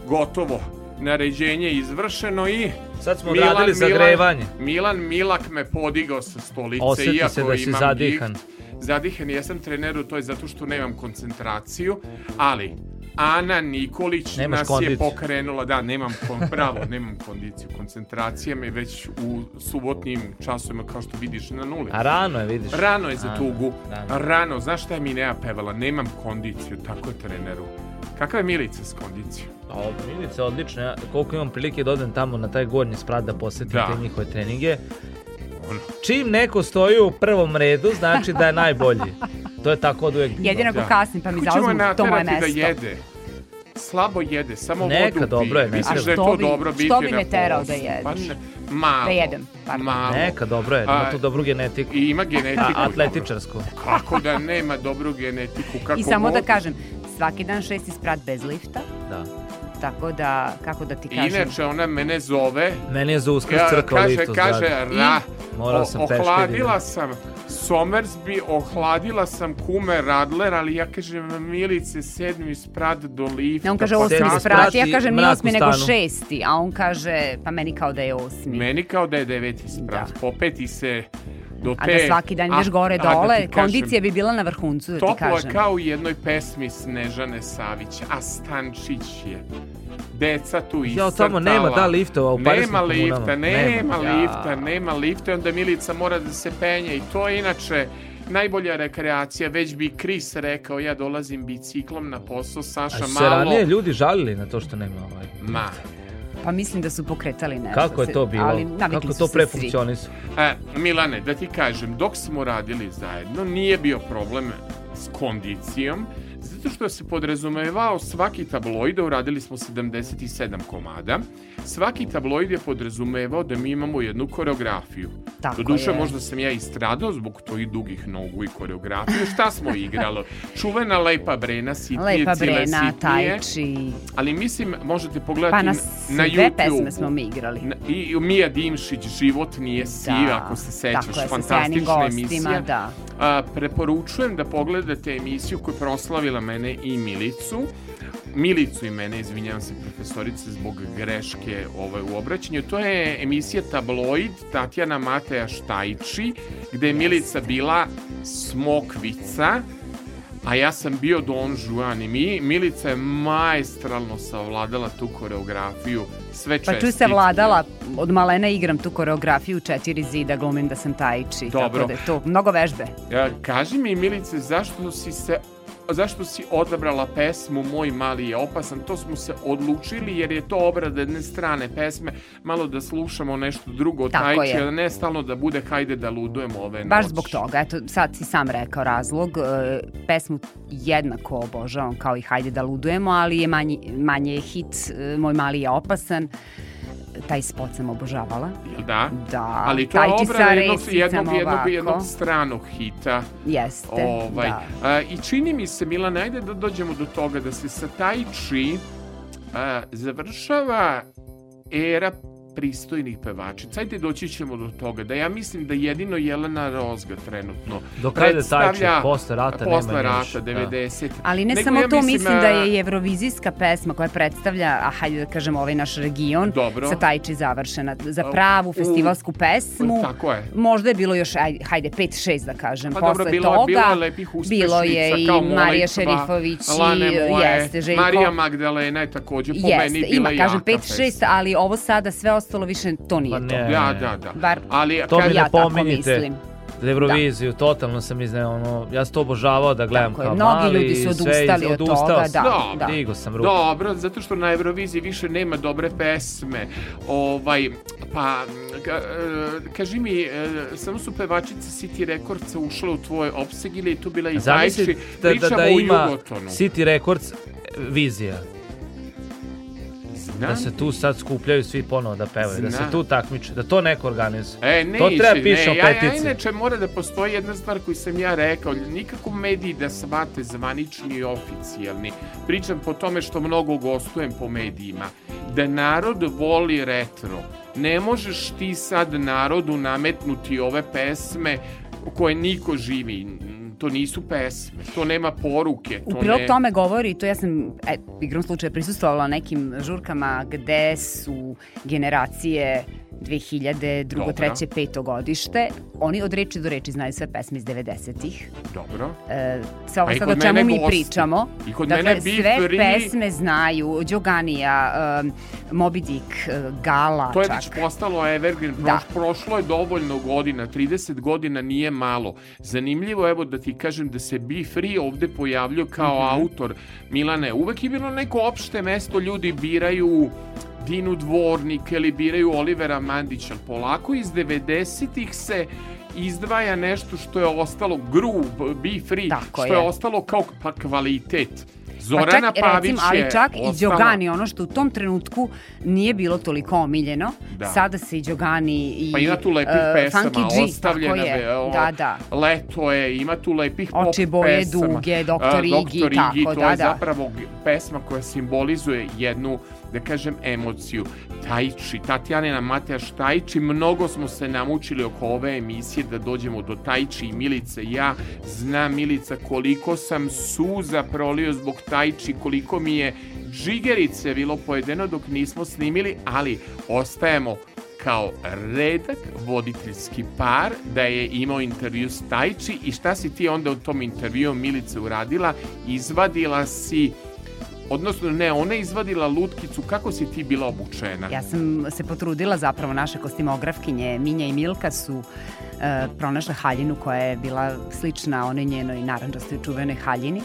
gotovo. Naređenje je izvršeno i Sad smo odradili zagrevanje. Milan Milak me podigao sa stolice, Osjeti iako se da si imam zadihan. gift. Zadihan jesam treneru, to je zato što nemam koncentraciju, ali Ana Nikolić Nemaš nas je kondiciju. pokrenula, da, nemam, kon, bravo, nemam kondiciju, koncentracija me već u subotnim časovima, kao što vidiš, na nuli. A rano je, vidiš. Rano je za Rano, tugu. rano. Rano. Znaš šta je Minea pevala? Nemam kondiciju, tako je treneru. Kakva je Milica s kondicijom? A Milica je odlična. Ja, koliko imam prilike da odem tamo na taj gornji sprat da posetim Da. te njihove treninge. Ono. Čim neko stoji u prvom redu, znači da je najbolji. To je tako od uvek. bilo. Jedino ako Da. kasnim pa mi zauzmu, to moje naterati mesto. da jede? Slabo jede, samo Neka, vodu dobro pije. je, ne Misliš da je to bi- dobro biti što bi me terao da jedeš? Pa ne, malo. Da jedem, pardon. Malo. Neka, dobro je, ima A, tu dobru genetiku. I ima genetiku. A, dobro. atletičarsku. Kako da nema dobru genetiku? Kako I samo da kažem, svaki dan šesti sprat bez lifta, Da. Tako da, kako da ti kažem, Inače, ona mene zove Meni je za uskrs Ja, crkva kaže, kaže, ra, Morao o- sam ohladila peške sam Somersby, ohladila sam kume Radler, ali ja kažem Milice sedmi sprat do lifta. on kaže pa osmi kako? sprat, ja kažem nije osmi nego šesti, a on kaže, pa meni kao da je osmi. Meni kao da je deveti sprat, Da. popeti se do te... A da svaki dan ideš a- gore a da dole, kažem, kondicija bi bila na vrhuncu, da ti Toplo je kažem. kao u jednoj pesmi Snežane Savić, a Stančić je deca tu Ja, iscrtala. tamo nema, da, liftova u Nema lifta, nema, Nema. lifta, Ja. nema lifta, i onda Milica mora da se penje i to je inače najbolja rekreacija, već bi Kris rekao, ja dolazim biciklom na posao, Saša A su se malo... ranije ljudi žalili na to što nema ovaj. Ma, Pa mislim da su pokretali nešto. Kako je to bilo? Ali Kako to se pre svi. funkcionisao? E, Milane, da ti kažem, dok smo radili zajedno, nije bio problem s kondicijom, zato što se podrazumevao svaki tabloid, uradili smo 77 komada, svaki tabloid je podrazumevao da mi imamo jednu koreografiju. Tako Doduše, je. možda sam ja istradao zbog tojih dugih nogu i koreografije. Šta smo igralo? Čuvena Lepa Brena, sitnije, Lepa cile Brena, sitnije. Tai Chi, Ali mislim, možete pogledati pa na na sve YouTube. pesme smo mi igrali. Na- I Mija Dimšić, Život nije siv, ako se sećaš, tako je, fantastična gostima, emisija. da. A, preporučujem da pogledate emisiju koja je proslavila mene i Milicu. Milicu i mene, izvinjavam se profesorice zbog greške ovaj, u obraćanju. To je emisija Tabloid Tatjana Mateja Štajči, gde je Milica bila smokvica, a ja sam bio Don Juan i mi, Milica je majstralno savladala tu koreografiju, sve čestitke. Pa tu se vladala, od malena igram tu koreografiju četiri zida, glumim da sam tajči, Dobro. tako da je to mnogo vežbe. Ja, kaži mi, Milice, zašto si se zašto si odabrala pesmu Moj mali je opasan, to smo se odlučili jer je to obrada jedne strane pesme, malo da slušamo nešto drugo, Tako tajče, je. ne stalno da bude hajde da ludujemo ove Baš noći. zbog toga, eto, sad si sam rekao razlog, e, pesmu jednako obožavam kao i Hajde da ludujemo, ali je manji, manje je hit e, Moj mali je opasan, taj spot sam obožavala. Jel da? Da, Ali to je sa jednog, jednog, jednog, jednog stranog hita. Jeste, Ovaj, da. a, I čini mi se, Milana, ajde da dođemo do toga da se sa Tai Chi a, završava era pristojnih pevačica. Ajde doći ćemo do toga da ja mislim da jedino Jelena Rozga trenutno Do kada je predstavlja? Posle rata nema posle ni rata, više, da. 90. Ali ne Nego samo ja to, mislim, a, da je evrovizijska pesma koja predstavlja, a hajde da kažemo ovaj naš region, Dobro. sa Tajči završena. Za pravu u- festivalsku pesmu. Tako je. Možda je bilo još, ajde, hajde 5-6 da kažem, Pa posle dobro, bilo, toga. bilo je lepih uspešnica Bilo je i Marija Molitva, Šerifović Lane i moje, jeste, Željko. Marija Magdalena je takođe po meni Jeste, bila ima, kažem jaka 5-6, pesma. ali ovo sada sve ostalo više to nije Pa to. ne. Da, da, da. Bar Ali, To mi kad- ne ja tako pominjite. mislim. Euroviziju, totalno sam izneo, ono, ja sam to obožavao da gledam Tako je, kao mnogi mali. ljudi su odustali iz- od odustao toga, sam. da, da. Digo sam ruku. Dobro, zato što na Euroviziji više nema dobre pesme. Ovaj, pa, ka, e, kaži mi, e, samo su pevačice City Recordsa ušle u tvoj opseg ili je tu bila i Zamisli Tajči? da, da, da ima. City Records e, vizija. Znam. Da se tu sad skupljaju svi ponovo da pevaju, da se Znam. tu takmiče, da to neko organizuje. E, ne to treba pišemo ne, ja, ja, inače mora da postoji jedna stvar koju sam ja rekao, nikako mediji da shvate zvanični i oficijalni. Pričam po tome što mnogo gostujem po medijima. Da narod voli retro. Ne možeš ti sad narodu nametnuti ove pesme koje niko živi. To nisu pesme, to nema poruke. U To prilog ne... tome govori, to ja sam e, igrom slučaja prisustvovala nekim žurkama gde su generacije 2000, drugo, Dobro. treće, peto godište. Oni od reči do reči znaju sve pesme iz 90-ih. Dobro. E, sve ovo Pa sad o čemu mi gosti. pričamo. I kod dakle, mene sve Free- pesme znaju. Đoganija, um, Moby Dick, uh, Gala To je čak. već postalo evergreen, Proš, Da. prošlo je dovoljno godina, 30 godina nije malo. Zanimljivo, evo da ti kažem da se Be Free ovde pojavljio kao Mhm. autor Milane. Uvek je bilo neko opšte mesto, ljudi biraju Dinu Dvornik ili biraju Olivera Mandića. Polako iz 90-ih se izdvaja nešto što je ostalo groove, be free, Tako što je. je. ostalo kao pa kvalitet. Pa Zorana čak, Pavić recimo, ali je čak i ostala- Đogani, ono što u tom trenutku nije bilo toliko omiljeno, Da. sada se i Đogani i Pa ima tu lepih e, pesama, G, ostavljena tako je. be- o, Da, da. Leto je, ima tu lepih pop Oči boje pesama. duge, Dr. A, Igi, Dr. tako, Igi, to da, je da. zapravo pesma koja simbolizuje jednu, da kažem, emociju. Tajči, Tatjanina Matejaš Tajči, mnogo smo se namučili oko ove emisije da dođemo do Tajči i Milice. Ja znam, Milica, koliko sam suza prolio zbog Tajči, koliko mi je džigerice bilo pojedeno dok nismo snimili, ali ostajemo kao redak voditeljski par da je imao intervju s Tajči i šta si ti onda u tom intervju Milice uradila? Izvadila si Odnosno, ne, ona je izvadila lutkicu, kako si ti bila obučena? Ja sam se potrudila zapravo, naše kostimografkinje Minja i Milka su e, pronašle haljinu koja je bila slična onoj njenoj naranđastoj čuvenoj haljini.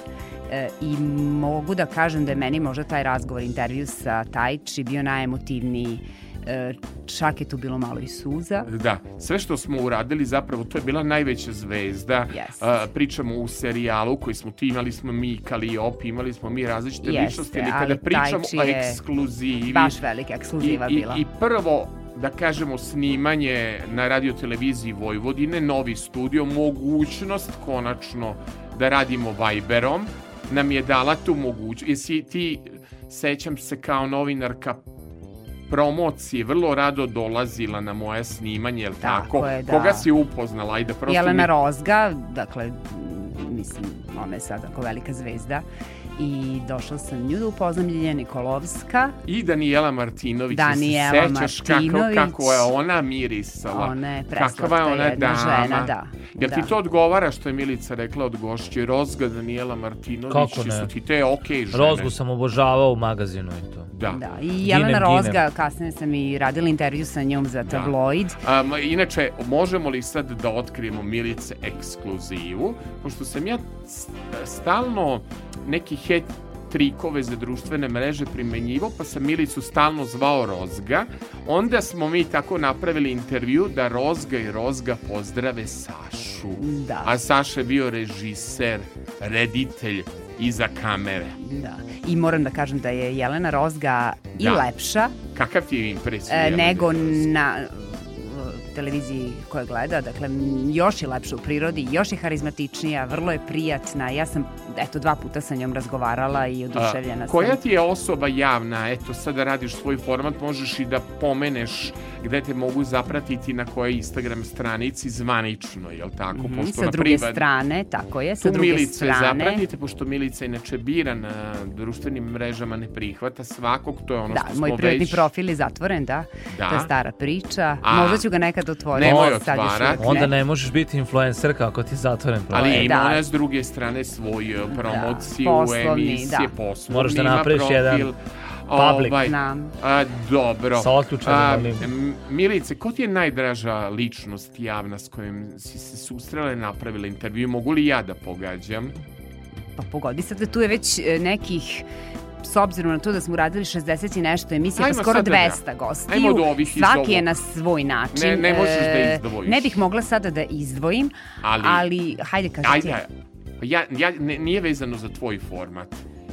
E, I mogu da kažem da je meni možda taj razgovor, intervju sa Tajči bio najemotivniji. E, čak je tu bilo malo i suza. Da, sve što smo uradili zapravo to je bila najveća zvezda. Yes. A, pričamo u serijalu koji smo ti imali smo mi Kaliop, imali smo mi različite Jeste, ličnosti, ali ali kada pričamo o ekskluzivi, Baš velika ekskluziva I, bila. i, I prvo, da kažemo, snimanje na radioteleviziji Vojvodine, novi studio, mogućnost konačno da radimo Viberom, nam je dala tu mogućnost. Jesi ti, sećam se kao novinarka promocije, vrlo rado dolazila na moje snimanje, jel tako? Tako je, da. Koga si upoznala? Ajde, prosto Jelena mi... Rozga, dakle, mislim, ona je sad ako velika zvezda. I došla sam nju da upoznam Ljiljana Nikolovska. I Danijela Martinović. Danijela Jel se sećaš Martinović. Kako, kako je ona mirisala. Ona je Kakva je preslatka ona jedna dama. žena, da. Jel da. ti to odgovara što je Milica rekla od gošće? Rozga Danijela Martinović. Kako ne? Su ti te okej žene? Rozgu sam obožavao u magazinu i to. Da. Da, i Jelena Ginem, Rozga, ginem. kasnije sam i radila intervju sa njom za tabloid. Um, inače, možemo li sad da otkrijemo Milice ekskluzivu? Pošto sam ja stalno neki het trikove za društvene mreže primenjivo, pa sam Milicu stalno zvao Rozga. Onda smo mi tako napravili intervju da Rozga i Rozga pozdrave Sašu. Da. A Saša je bio režiser, reditelj iza kamere. Da. I moram da kažem da je Jelena Rozga i Da. lepša Kakav ti je impresija? e, nego na televiziji koje gleda, dakle još je lepša u prirodi, još je harizmatičnija, vrlo je prijatna. Ja sam, eto, dva puta sa njom razgovarala i oduševljena sam. koja ti je osoba javna, eto sada radiš svoj format, možeš i da pomeneš gde te mogu zapratiti na kojoj Instagram stranici zvanično, jel tako? Mhm, Pošto sa na druge privat- strane, tako je, sa Tu druge Milice strane. zapratite, pošto Milica inače bira na društvenim mrežama, ne prihvata svakog, to je ono Da, što moj smo privatni već... profil je zatvoren, da. Da. To je stara priča. A. Možda ću ga nekad otvoriti. Nemoj sad još otvarat. uvek Onda ne možeš biti influencer kako ti je zatvoren profil. Ali E, ima da. ona s druge strane svoju promociju, poslovni, emisije, da. poslovni, Moraš da napraviš jedan public. Ovaj, Znam. A, dobro. Sa otključenim A, onim. M- Milice, ko ti je najdraža ličnost javna s kojom si se susrela i napravila intervju? Mogu li ja da pogađam? Pa pogodi sad da tu je već e, nekih s obzirom na to da smo radili 60 i nešto emisija, Ajmo pa skoro sad da 200 gostiju. Svaki je na svoj način. Ne- ne možeš da E, izdvojiš. Ne bih mogla sada da izdvojim, Ali- ali, hajde kaži ti. Ajde, ja, ja, ne, nije vezano za tvoj format.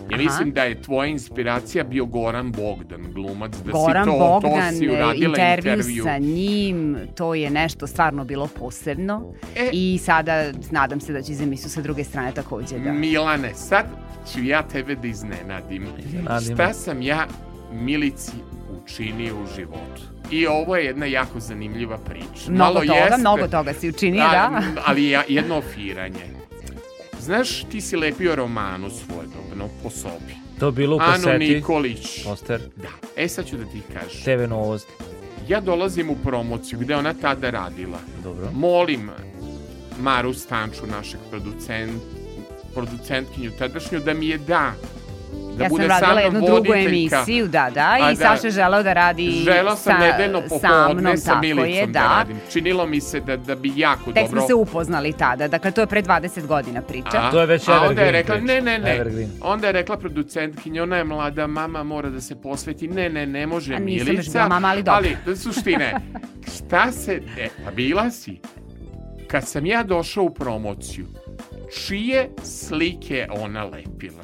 Ja Aha. mislim da je tvoja inspiracija bio Goran Bogdan, glumac, da Goran si to, Bogdan, to si uradila intervju, intervju. sa njim, to je nešto stvarno bilo posebno. E. I sada nadam se da će iz emisiju sa druge strane takođe da... Milane, sad ću ja tebe da iznenadim. Iznenadim. Šta sam ja Milici učinio u životu? I ovo je jedna jako zanimljiva priča. Mnogo Malo toga, jeste, mnogo toga si učinio, da. Ali ja- jedno ofiranje. Znaš, ti si lepio romanu svojedobno po sobi. To bilo u kaseti. Nikolić. Poster. Da. E sad ću da ti kažem. TV novosti. Ja dolazim u promociju gde ona tada radila. Dobro. Molim Maru Stanču, našeg producent, producentkinju tadašnju, da mi je da. Da ja sam bude radila sa mnom jednu drugu emisiju, da, da, A i da. Saša je želeo da radi Želeo sam sa, nedeljno sa popodne sa tako Milicom je, da. da. radim. Činilo mi se da, da bi jako Tek dobro... smo se upoznali tada, dakle to je pre 20 godina priča. A, To je već a onda je rekla, ne, ne, ne. Evergreen. Onda je rekla producentkinja, ona je mlada, mama mora da se posveti. Ne, ne, ne može A Milica. bila mama, ali dobro. Ali, da suštine, šta se... E, pa bila si. Kad sam ja došao u promociju, čije slike ona lepila?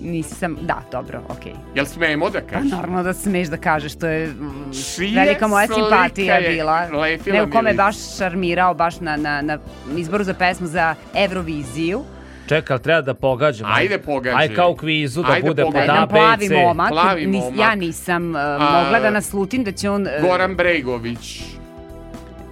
Nisam, da, dobro, okej. Jel smemo da Pa kažem? normalno da smeš da kažeš, to je mm, Čije velika moja simpatija je bila. Ne, u kome baš šarmirao, baš na, na, na izboru za pesmu za Euroviziju. Čekaj, ali treba da pogađamo. Ajde, pogađaj. Aj kao u kvizu da Ajde, bude pod pogađaj. A, Jedan B i plavi C. momak, Plavi nis- momak. ja nisam uh, A, mogla da naslutim da će on... uh, Goran Bregović.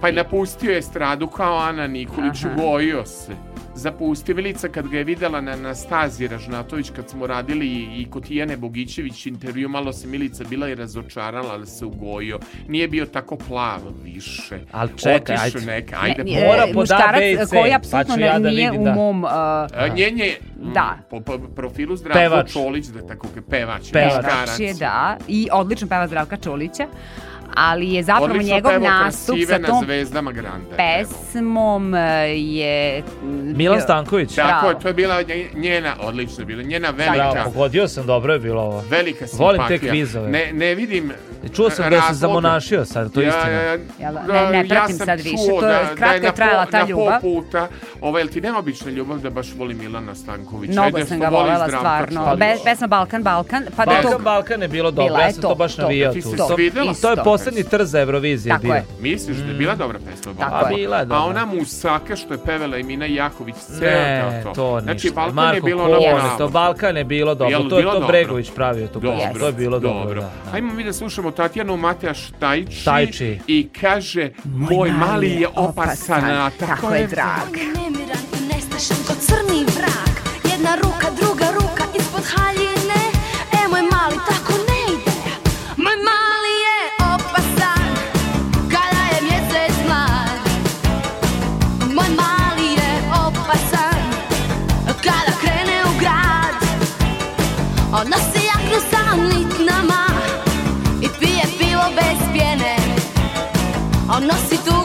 Pa je napustio je stradu kao Ana Nikolić, ugojio se. Zapustio Milica kad ga je videla na Anastaziji Ražnatović kad smo radili i, i kod Tijane Bogićević intervju, malo se Milica bila i razočarala, ali se ugojio. Nije bio tako plav više. Ali čekaj, Otišao ajde. neka, ajde. ne, e, Mora pod A, muškarac B i C, koji pa apsolutno ću ja da nije u da- mom... uh, A, njen je mm, Da. po, po profilu Zdravko. Čolić, da tako ke pevač, Pevač. muškarac. Pevač je, da, i odlično peva Zdravka Čolića, ali je zapravo Odlično njegov nastup sa na tom zvezdama Granda. je pevao. pesmom uh, je... Milan Stanković. Tako je, to je bila nje- njena, odlično je bila, njena Bravo, velika, pogodio sam, dobro je bilo ovo. velika simpatija. Volim te kvizove. Ne, ne vidim Čuo sam da se zamonašio sad, to je istina. Jel da? Ne- ne pratim sam sad više, to je- da, da je na trajala po- ta na ljubav. pol puta, ovo, jel ti neobična ljubav da baš voli Milana Stankovića? Mnogo Ajde, sam ga volela stvarno. Be, pesma Balkan, Balkan, pa da Balkan, to... Balkan je bilo dobro, ja je sam to, to baš to. navijao tu. To. To je poslednji trz za Eurovizije Tako bio. je. Misliš da je bila dobra pesma Tako Balkan? A je. bila je A dobra. ona musaka što je pevala Emina Jaković, ceo Ne, to. to Znači, ništa. Balkan Marko je bilo ono Jeste. to pravo. Balkan je bilo dobro, Jel to je to dobro? Bregović pravio tu Dobro, pesmu, to je bilo dobro, da. da. Ajmo mi da slušamo Tatjanu Mateja Štajči, Štajči. i kaže Moj mali je opasan, a tako je drag. Nemiran i nestašan ko crni vrak Ona se jakne lit nama I pije pivo bez pjene. On nosi tu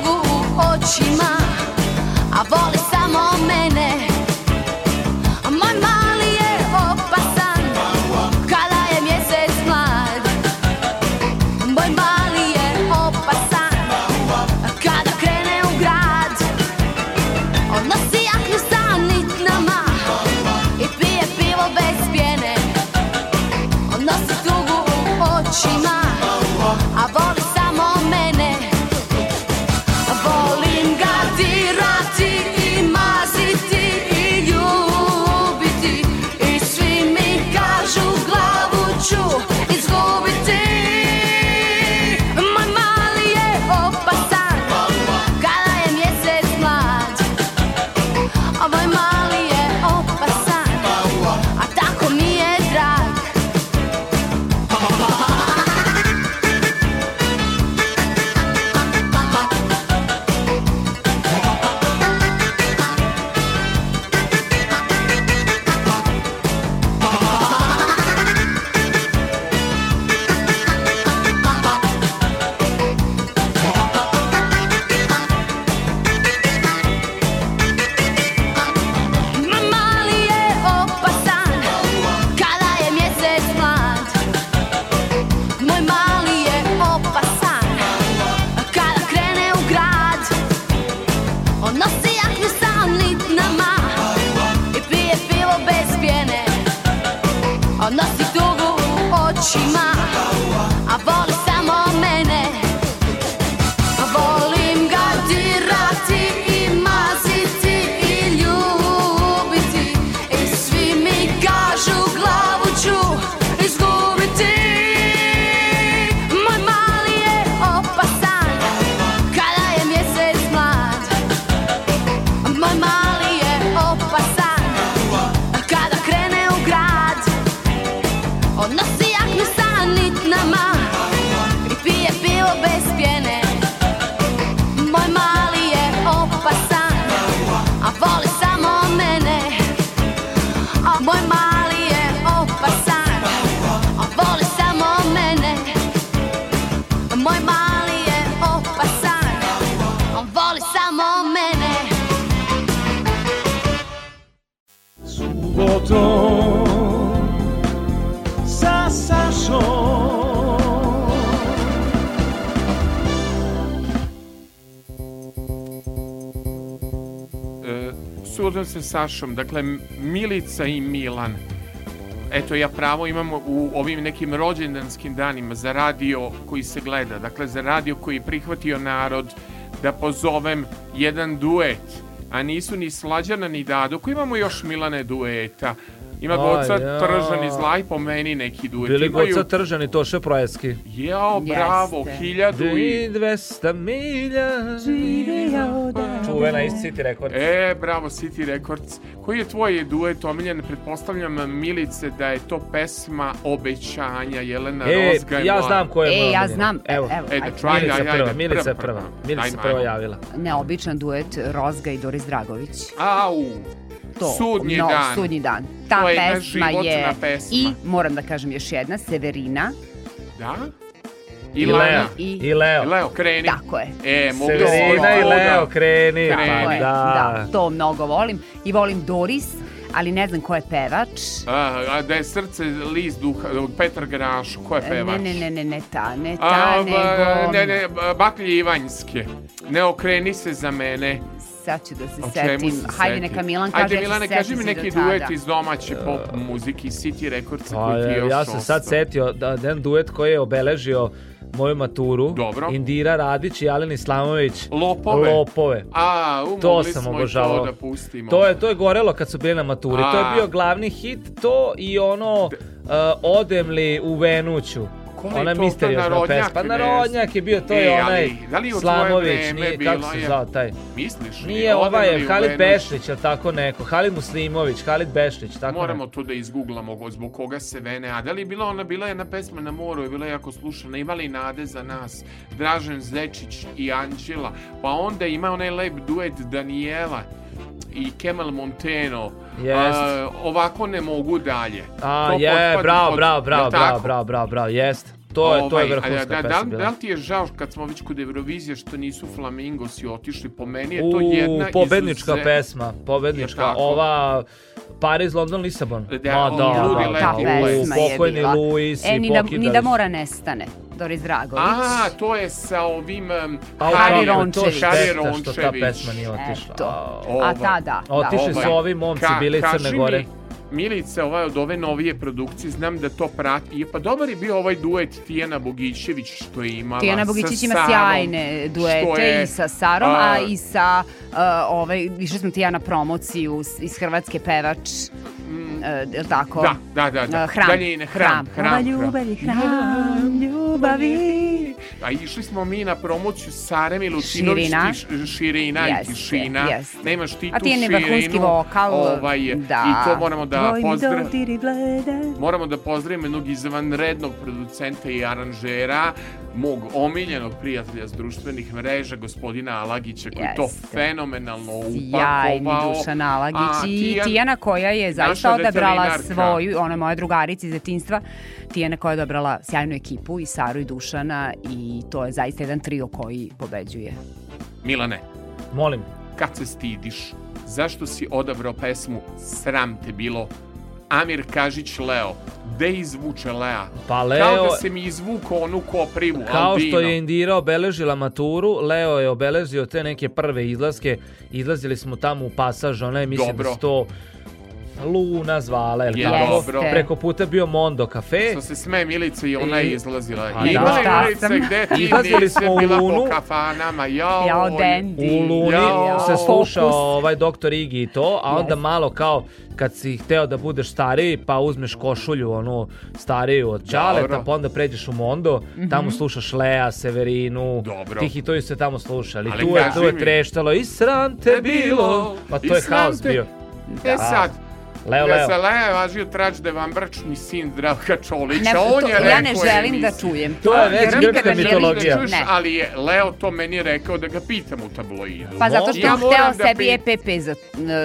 Sašom, dakle Milica i Milan. Eto, ja pravo imam u ovim nekim rođendanskim danima za radio koji se gleda, dakle za radio koji je prihvatio narod da pozovem jedan duet, a nisu ni Slađana ni Dado, koji imamo još Milane dueta. Ima Aj, Goca ja. Tržan i Zlaj, po meni neki duet. Bili Imaju- Goca Tržan i Toše Projeski. Jao, bravo, Jeste. hiljadu i... I 200 milja Čuvena iz City Records. E, bravo, City Records. Koji je tvoj duet omiljen? Pretpostavljam, Milice, da je to pesma Obećanja, Jelena E, Rozga. je ja znam ko je E, ja omiljena. znam, evo, evo, Ejde, ajde. try, Milica ajde, prva, ajde, Milica je prva, prva. prva. Milica prva javila. Neobičan duet Rozga i Doris Dragović. Au, To, sudnji no, dan. Sudnji dan. Ta To je pesma životna je pesma. i, moram da kažem još jedna, Severina. Da? I I Leo. I, I Leo. Leo, kreni. Tako je. E, mogu Severina i Leo, kreni. Kreni. Tako Pa je, da. da, to mnogo volim. I volim Doris, ali ne znam ko je pevač. A, a da je srce list duha, Petar Grašo, ko je pevač? Ne, ne, ne, ne, ne ta, ne ta, A, nego... ne, ne, ba- Baklje Ivanjske. Ne okreni se za mene. Sad ću da se O setim. se Hajde, neka Milan kaže, Ajde, ja ću Milane, kaži mi neki duet iz domaće pop muzike, City Recordsa Pa, koji ti je još ja sam sad setio da da jedan duet koji je obeležio moju maturu. Dobro. Indira Radić i Alen Islamović. Lopove. Lopove. A, To sam smo obožavao. to da pustimo. To je, to je gorelo kad su bili na maturi. To je A. bio glavni hit. To i ono uh, Odem li u Venuću. Ko je Ona misteriozna Narodnjak, pesma. Pa Narodnjak je bio, to E, je ali onaj da li Slamović, nije, kako se je- zvao taj? Misliš? Nije ovaj, u Halid? Bešlić, ili tako neko. Halid Muslimović, Halid Bešlić, tako Moramo neko. to da izguglamo zbog koga se vene. A da li je bila ona, bila jedna pesma na moru, je bila jako slušana. Imali nade za nas. Dražen Zečić i Anđela. Pa onda ima onaj lep duet Danijela i Kemal Monteno, Jest. a, ovako ne mogu dalje. A, To je, bravo, pod- bravo, bravo, bravo, bravo, bravo, bravo, jest. To je, to je Ovaj, vrhunska da, da, pesma bila. da li ti je žao kad smo već kod Eurovizije što nisu Flamingosi otišli? Po meni je to jedna pobednička izuze- pesma, pobednička, ova Paris, London, Lisabon. Da, Ma on da, ludi da, leti Ta u da, les. pesma je pokojni bila. Luis E, i ni da, pokidali ni da su. mora nestane. Doris Dragović. A, to je sa ovim um, A, Hari Rončević. To Hari šteta što ta Rončević. pesma nije otišla. Eto. A, A Ovaj. ta da, da. Otišli su ovi momci, bili Crne Gore. Mi, Milice, ovaj od ove novije produkcije, znam da to prati. I Pa dobar je bio ovaj duet Tijana Bogićević što je imala Tijana sa Bogićić ima Sarom, sjajne duete je, i sa Sarom, a, a, i sa uh, ovaj, išli smo Tijana promociju iz Hrvatske pevač. Uh, je li tako? Mm. Da, da, da. da. Uh, hram. Daljine, hram, hram, hram. ljubav je hram ljubavi. A išli smo mi na promociju Sare Milutinović, Širina. ti širina i Jeste, tišina. jeste. Nemaš ti A tu ti je širinu. vrhunski vokal. Ovaj, da. I to moramo da Tvoj pozdravimo. Moramo da pozdravimo jednog izvanrednog producenta i aranžera, mog omiljenog prijatelja s društvenih mreža, gospodina Alagića, koji to Jeste. fenomenalno Sjajni upakovao. Dušan Alagić A, i Tijan- Tijana koja je zaista odabrala svoju, ona je moja drugarica iz detinstva, Tijana koja je odabrala sjajnu ekipu i Saru i Dušana i to je zaista jedan trio koji pobeđuje. Milane, Molim. kad se stidiš, zašto si odabrao pesmu Sram te bilo? Amir Kažić Leo, gde izvuče Lea? Pa Kao Leo, da se mi izvukao onu koprivu, kao albino. što je Indira obeležila maturu, Leo je obeležio te neke prve izlaske. Izlazili smo tamo u pasaž, ona je mislim Dobro. da to Luna zvala, jel Je tako? dobro. Preko puta bio Mondo kafe. Što se sme Milica i ona je I- izlazila. I da. Ima Šta Milica gde ti Izlazili smo u bila Lunu. po kafanama. Jao, Jao, Dendi. U Luni Jao. se slušao ovaj doktor Igi i to, a onda Jeste. malo kao kad si hteo da budeš stariji, pa uzmeš košulju onu stariju od Dobro. pa onda pređeš u Mondo, tamo slušaš Lea, Severinu, Dobro. ti hitovi se tamo slušali. Ali tu je, tu je mi. treštalo i sram te bilo. Pa to I je haos te- bio. E sad, Leo, da Leo. se Lea važio trač da vam bračni sin Zdravka Čolića. Ne, on to, je ja rekao ne želim da čujem. To je već grčka nikada nije mitologija. lično. Ne. Ali je Leo to meni rekao da ga pitam u tabloidu. Pa zato što Ja on hteo da sebi pit- EPP za,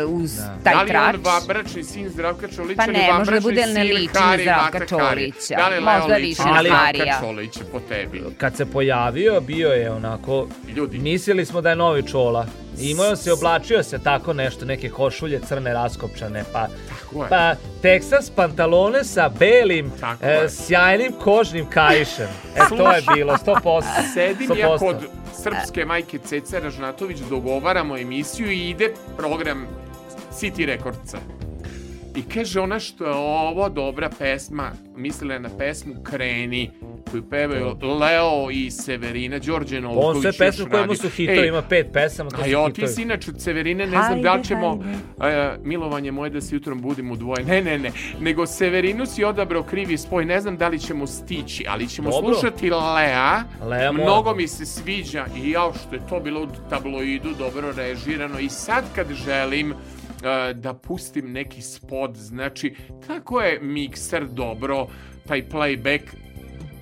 uh, uz Da taj li trač. on vabračni sin Zdravka Čolića Pa ili ne, može da vabračni bude ne sin liči na Hari Zdravka? Čolića. Da li Leo liči na Harija. Čolića po tebi? Kad se pojavio, bio je onako... Ljudi. Mislili smo da je novi čola. Imao se, oblačio se tako nešto, neke košulje crne raskopčane, pa... Tako je. Pa, Texas pantalone sa belim, Tako e, je. sjajnim kožnim kaišem. E, to je bilo, 100%. Sedim ja 100%. kod srpske majke Ceca Ražnatović, dogovaramo emisiju i ide program City Rekordca. I kaže ona što je ovo dobra pesma, mislila je na pesmu Kreni, koju pevaju Leo i Severina, Đorđe Novković. On sve pesme koje mu su hitovi, Ej, ima pet pesama, to A jo, ti si inače od Severine, ne znam da li Hajde, ćemo e, milovanje moje da se jutrom budim u dvoje. Ne, ne, ne. Nego Severinu si odabrao krivi spoj. Ne znam da li ćemo stići, ali ćemo Dobro. slušati Lea. Lea mora. Mnogo mi se sviđa i jao što je to bilo u tabloidu dobro režirano. I sad kad želim da pustim neki spot, znači kako je mikser dobro, taj playback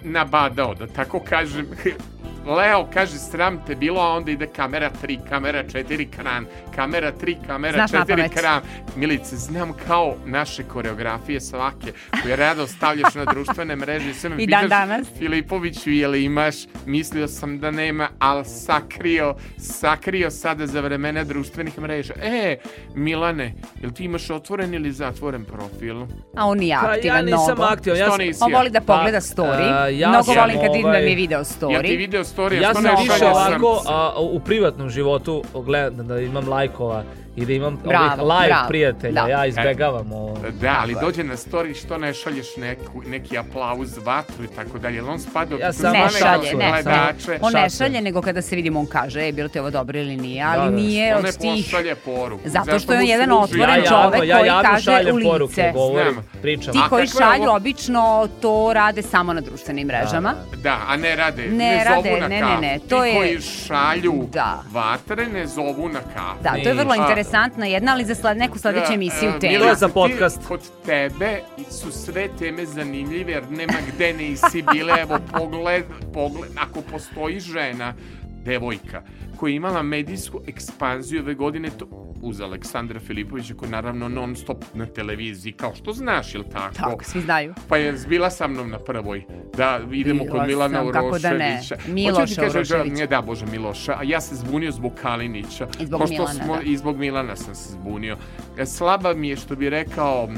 nabadao, da tako kažem. (laughs) Leo kaže sram te bilo, a onda ide kamera 3, kamera 4, kran, kamera 3, kamera Znaš 4, napamet. kran. Milice, znam kao naše koreografije svake, koje rado stavljaš na društvene mreže. Sve me I dan pitaš, danas. Filipoviću, je li imaš? Mislio sam da nema, ali sakrio, sakrio sada za vremena društvenih mreža. E, Milane, jel ti imaš otvoren ili zatvoren profil? A on nije Pa aktivan ja nisam mnogo. aktivan. Ja sam? On voli da Pa, pogleda story. a, ja Mnogo volim kad vidim da ovaj- mi je video Jel ti story. video story? Ja Što sam više ovako a, u privatnom životu gledam da imam lajkova i da imam Bravo, ovih live bravo. prijatelja. Da. Ja izbegavam ovo. Da, ali dođe na story što ne šalješ neku, neki aplauz, vatru i tako dalje. On spada Ja samo Ne šalje, ne. gledače? On ne šalje, nego kada se vidimo on kaže, e, bilo ti ovo dobro ili nije, ali Da, da. nije On ne od tih... pošalje poruku. Zato što je jedan otvoren ja čovek ja koji javno kaže u lice. poruke, govorim, pričam. Ti koji je šalju obično to rade samo na društvenim mrežama. Da, a ne rade. Ne zovu na ne, kafu. ne, ne, to Ti je- koji šalju Da. vatre ne zovu na kafu. Da, to je vrlo A- interesantna jedna, ali za sled, neku sledeću Da, emisiju e, tema. Milica, za ti- podcast. Kod tebe su sve teme zanimljive jer nema gde nisi bile. Evo, pogled, pogled, ako postoji žena, devojka, koja je imala medijsku ekspanziju ove godine, to, uz Aleksandra Filipovića koji naravno non stop na televiziji, kao što znaš, jel tako? Tako, svi znaju. Pa je bila sa mnom na prvoj, da idemo Bila kod Milana sam, kako da ne. Uroševića. Miloša da- Uroševića. Ne, da, Bože, Miloša, a ja se zbunio zbog Kalinića. I zbog Milana, smo, da. I zbog Milana sam se zbunio. E, Slaba mi je, što bi rekao,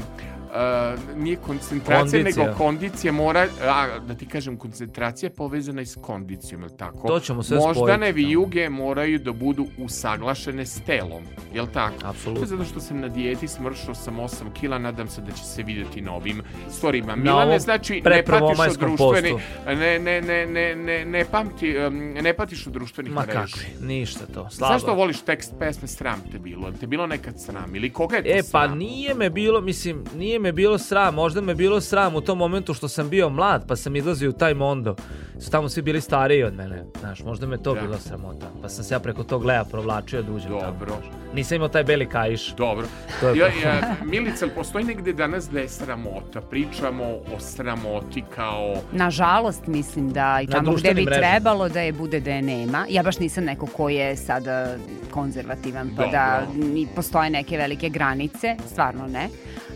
Uh, nije koncentracija, Kondicija. nego kondicija mora, a, da ti kažem, koncentracija je povezana i s kondicijom, je tako? To ćemo sve Moždane spojiti, da. vijuge moraju da budu usaglašene s telom, jel tako? Apsolutno. Zato što sam na dijeti, smršao sam 8 kila, nadam se da će se vidjeti na ovim storijima. Na Milane, ovom znači, ne patiš od društveni, ne, ne, ne, ne, ne, ne, pamti, um, ne patiš od društvenih Ma mreža. kakvi, ništa to. Slabo. Zašto voliš tekst pesme Sram te bilo? Te bilo nekad sram? Ili koga je to E, pa sram? nije me bilo, mislim, nije me bilo sram, možda me bilo sram u tom momentu što sam bio mlad, pa sam izlazio u taj mondo. Su tamo svi bili stariji od mene, znaš, možda me to Da. bilo sramota. Pa sam se ja preko tog lea provlačio da uđem tamo. Dobro. znaš. Nisam imao taj beli kaiš. Dobro. To je Ja, ja, Milica, postoji negde danas da je sramota? Pričamo o sramoti kao... Nažalost, mislim da i Na tamo gde bi mrežama. trebalo da je bude da je nema. Ja baš nisam neko ko je sada konzervativan, pa da Dobro. ni postoje neke velike granice, stvarno ne.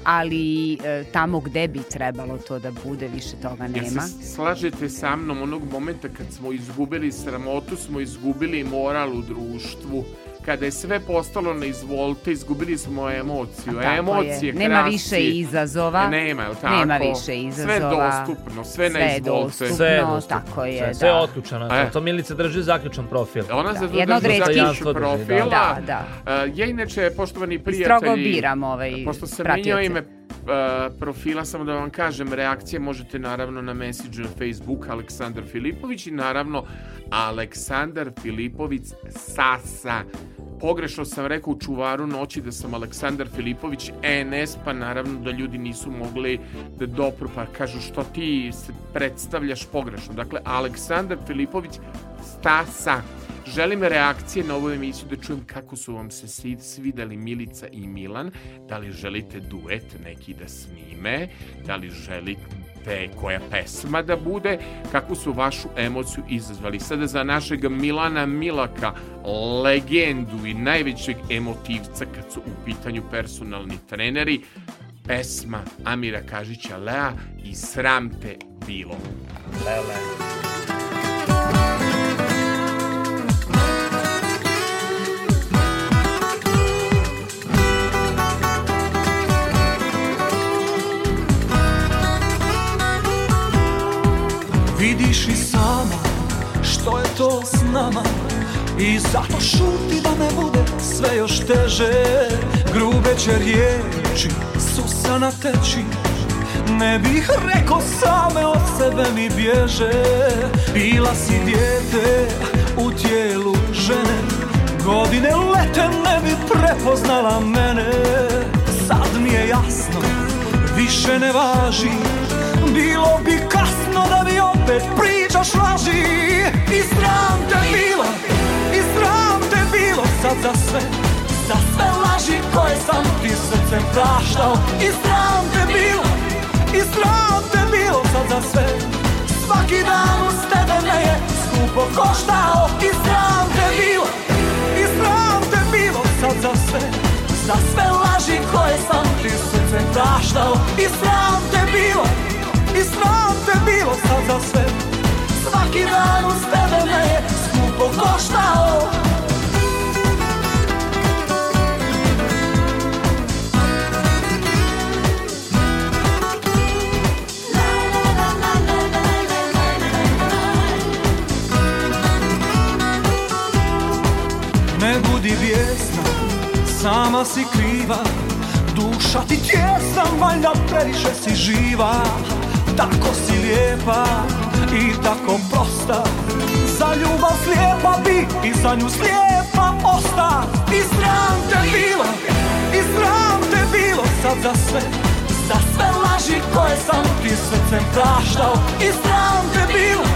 Ali e, tamo gde bi trebalo to da bude, više toga nema. se slažete sa mnom onog momenta kad smo izgubili sramotu, smo izgubili moral u društvu, kada je sve postalo na izvolte, izgubili smo emociju. Tako je. Emocije, Nema krasi. više izazova. Nema, jel tako? Nema više izazova. Sve dostupno, sve, na Sve je izvolte. dostupno. Sve je No, dostupno. tako je, sve, sve je da. otključano. E. To Milica drži zaključan profil. Ona Da, od drži drži, profila. Da, da. Uh, ja inače, poštovani I prijatelji... strogo biram ovaj Pošto sam pratioce. menjao ime profila, samo da vam kažem, reakcije možete naravno na message Facebook Aleksandar Filipović i naravno Aleksandar Filipović Sasa. Pogrešno sam rekao u čuvaru noći da sam Aleksandar Filipović NS, pa naravno da ljudi nisu mogli da dopru, pa kažu što ti se predstavljaš pogrešno. Dakle, Aleksandar Filipović Stasa. Želim reakcije na ovu emisiju da čujem kako su vam se svi- svideli Milica i Milan. Da li želite duet neki da snime? Da li želite koja pesma da bude? Kako su vašu emociju izazvali? Sada za našeg Milana Milaka, legendu i najvećeg emotivca kad su u pitanju personalni treneri, pesma Amira Kažića Lea i Sram te bilo. Lele. I sama što je to s nama? I zato šuti da ne bude sve još teže. Grube će riječi, susana teći Ne bih rekao same od sebe mi bježe. Bila si dijete u tijelu žene. Godine lete ne bi prepoznala mene. Sad mi je jasno, više ne važi. Bilo bi kasno da opet pričaš laži. I sram te bilo, i sram te bilo sad za sve Za sve laži koje sam ti srcem praštao. I sram te bilo, i sram te bilo sad za sve. Svaki dan uz tebe me je skupo koštao. I sram te bilo, i sram te bilo sad za sve Za sve laži koje sam ti srcem praštao. I sram te bilo, i sram te bilo sad za sve. Svaki dan uz tebe me je skupo koštao. Ne budi sama si kriva. Duša ti tjesna, valjda previše si živa Tako si lijepa i tako prosta. Za ljubav slijepa bi i za nju slijepa osta. I sram te bilo, i sram te bilo sad za sve. Za sve laži koje sam ti srcem praštao. I sram te bilo,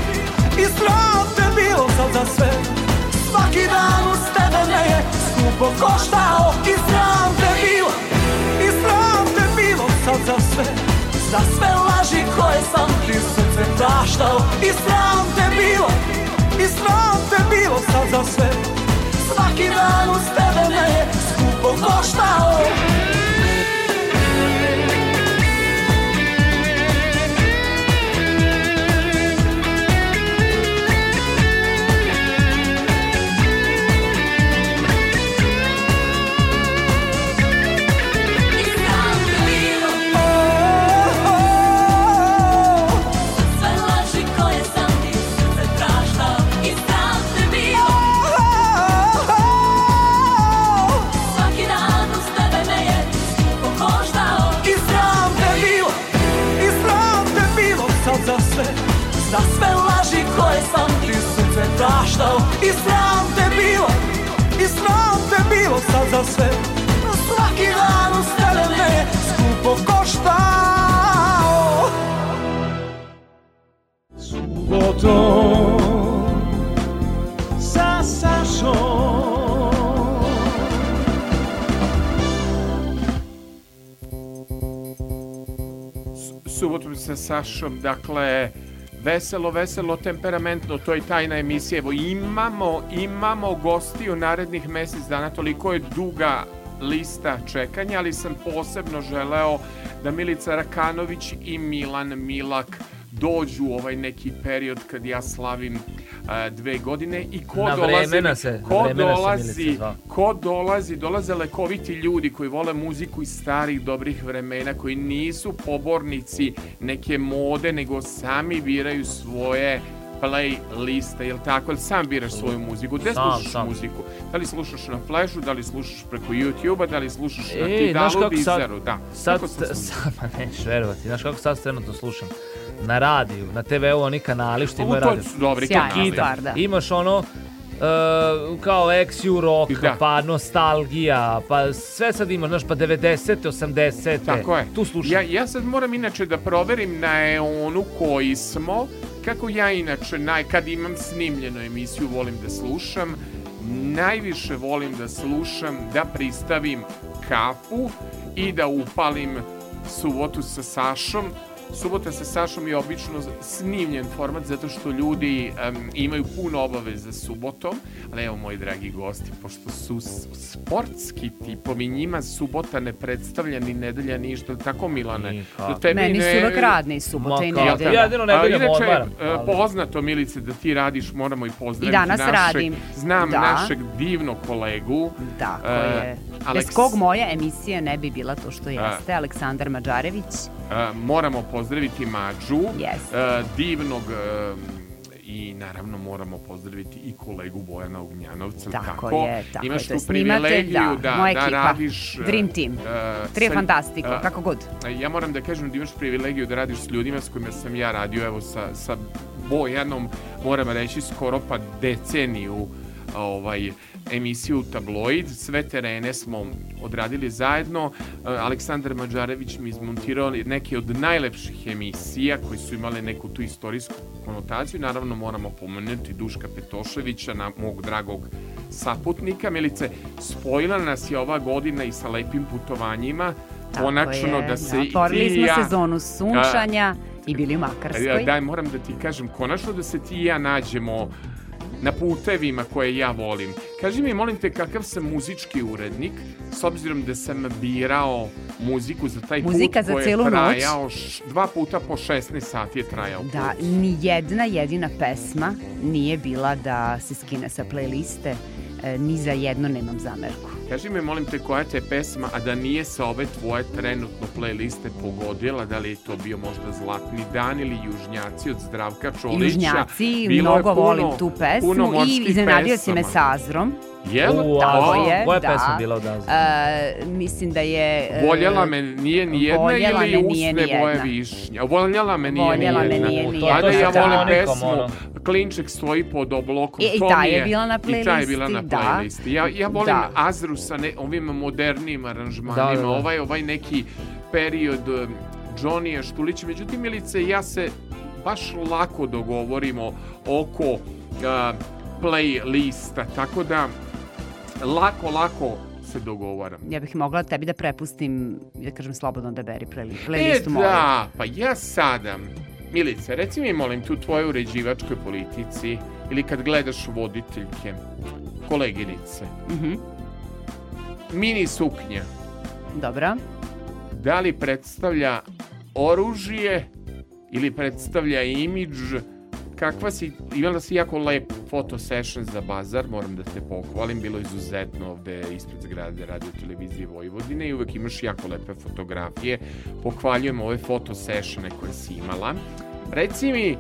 i sram te bilo sad za sve. Svaki dan uz tebe me je skupo koštao. I sram te bilo, i sram te bilo sad za sve Za sve laži koje sam ti srcem praštao. I sram te bilo, i sram te bilo sad za sve. Svaki dan uz tebe me je skupo koštao praštao. I sram te bilo, i sram te bilo Sad za sve, svaki dan uz tebe me skupo koštao. Subotom sa Sašom. Subotom sa Sašom, dakle, veselo, veselo, temperamentno, to je tajna emisija. Evo, imamo, imamo gosti u narednih mesec dana, toliko je duga lista čekanja, ali sam posebno želeo da Milica Rakanović i Milan Milak dođu ovaj neki period kad ja slavim a, dve godine i ko Na dolazi, se- ko na se dolazi, zvao. ko dolazi, dolaze lekoviti ljudi koji vole muziku iz starih dobrih vremena, koji nisu pobornici neke mode, nego sami biraju svoje playliste, jel tako? Jel sam biraš svoju muziku? Gde Sam, slušaš sam. muziku? Da li slušaš na Flashu, da li slušaš preko YouTube-a, da li slušaš na E, znaš Tidalu, sad, Deezeru? Da. sad, se sluša? sad, pa nećeš verovati, znaš kako sad trenutno slušam? Na radiju, na TV-u oni kanali što imaju radio. dobri Sjajno. kanali. Stvar, da. Imaš ono, Uh, kao ex rock, Da. pa nostalgija, pa sve sad imaš, znaš, pa 90. 80. Tako je. Tu slušam. Ja, ja sad moram inače da proverim na Eonu koji smo, kako ja inače, naj, kad imam snimljenu emisiju, volim da slušam, najviše volim da slušam, da pristavim kafu i da upalim subotu sa Sašom. Subota sa Sašom je obično snimljen format zato što ljudi em, imaju puno obaveza subotom, ali evo moji dragi gosti, pošto su sportski tipovi, njima subota ne predstavlja ni nedelja ništa, tako Milane? Da tebi Meni su ne- uvek radni subota i Ma kako? nedelja. Jedino nedeljom A, inače, e, ali- poznato Milice da ti radiš, moramo i pozdraviti I danas našeg, radim. znam Da. našeg divnog kolegu. Tako E, je. Aleks- Bez kog moja emisija ne bi bila to što jeste. Aleksandar Mađarević. E, moramo pozdraviti Mađu, Jeste. e, divnog e, i naravno moramo pozdraviti i kolegu Bojana Ognjanovca. Tako tako? je, tako Imaš je. To tu privilegiju da, da, moja da ekipa. radiš... Dream Team. e, Tri sa- fantastiko, e, kako god. Ja moram da kažem da imaš privilegiju da radiš s ljudima s kojima sam ja radio, evo sa, sa Bojanom, moram reći skoro pa deceniju ovaj, emisiju Tabloid. Sve terene smo odradili zajedno. E, Aleksandar Mađarević mi izmontirao neke od najlepših emisija koji su imale neku tu istorijsku konotaciju. Naravno moramo pomenuti Duška Petoševića, na mog dragog saputnika. Milice, spojila nas je ova godina i sa lepim putovanjima. Tako Konačno je, da se i Otvorili ti smo i ja... sezonu sunčanja i bili u Makarskoj. Daj, moram da ti kažem, konačno da se ti i ja nađemo na putevima koje ja volim. Kaži mi, molim te, kakav sam muzički urednik, s obzirom da sam birao muziku za taj Muzika put za koji je noć. trajao, š- dva puta po 16 sati je trajao Da, put. ni jedna jedina pesma nije bila da se skine sa playliste. E, ni za jedno nemam zamerku. Kaži mi, molim te, koja te pesma, a da nije sa ove tvoje trenutno playliste pogodila, da li je to bio možda Zlatni dan ili Južnjaci od Zdravka Čolića? Južnjaci, Bilo je mnogo puno- volim tu puno pesmu i iznenadio si me sa Azrom. Jel? U, Tako Azra. je, Koja je da. pesma bila od Azra? E, mislim da je... e, Voljela me nije ni jedna Voljela ili me nije usne boje jedna. višnja. Voljela me nije Voljela ni me jedna. nije ni To- jedna. Ajde, to ja volim pesmu ono. Klinček stoji pod oblokom. E, i to ta mi je bila na I ta je bila na playlisti, da. playlisti. Ja, ja volim Da. Azru sa ne, ovim modernijim aranžmanima. Da, da, da. Ovaj, ovaj neki period um, Johnnyja Štulića. Međutim, Milice, ja se baš lako dogovorimo oko uh, playlista. Tako da, lako, lako se dogovaram. Ja bih mogla tebi da prepustim, da kažem slobodno da beri play- E playlistu moju. da, pa ja sada, Milice, reci mi molim tu tvoje uređivačkoj politici ili kad gledaš voditeljke, koleginice, Mhm. Mini suknja, Dobro. da li predstavlja oružje ili predstavlja imidž, kakva si, imala si jako lep foto session za bazar, moram da te pohvalim, bilo izuzetno ovde ispred zgrade radio televizije Vojvodine i uvek imaš jako lepe fotografije, pohvaljujem ove foto sessione koje si imala. Reci mi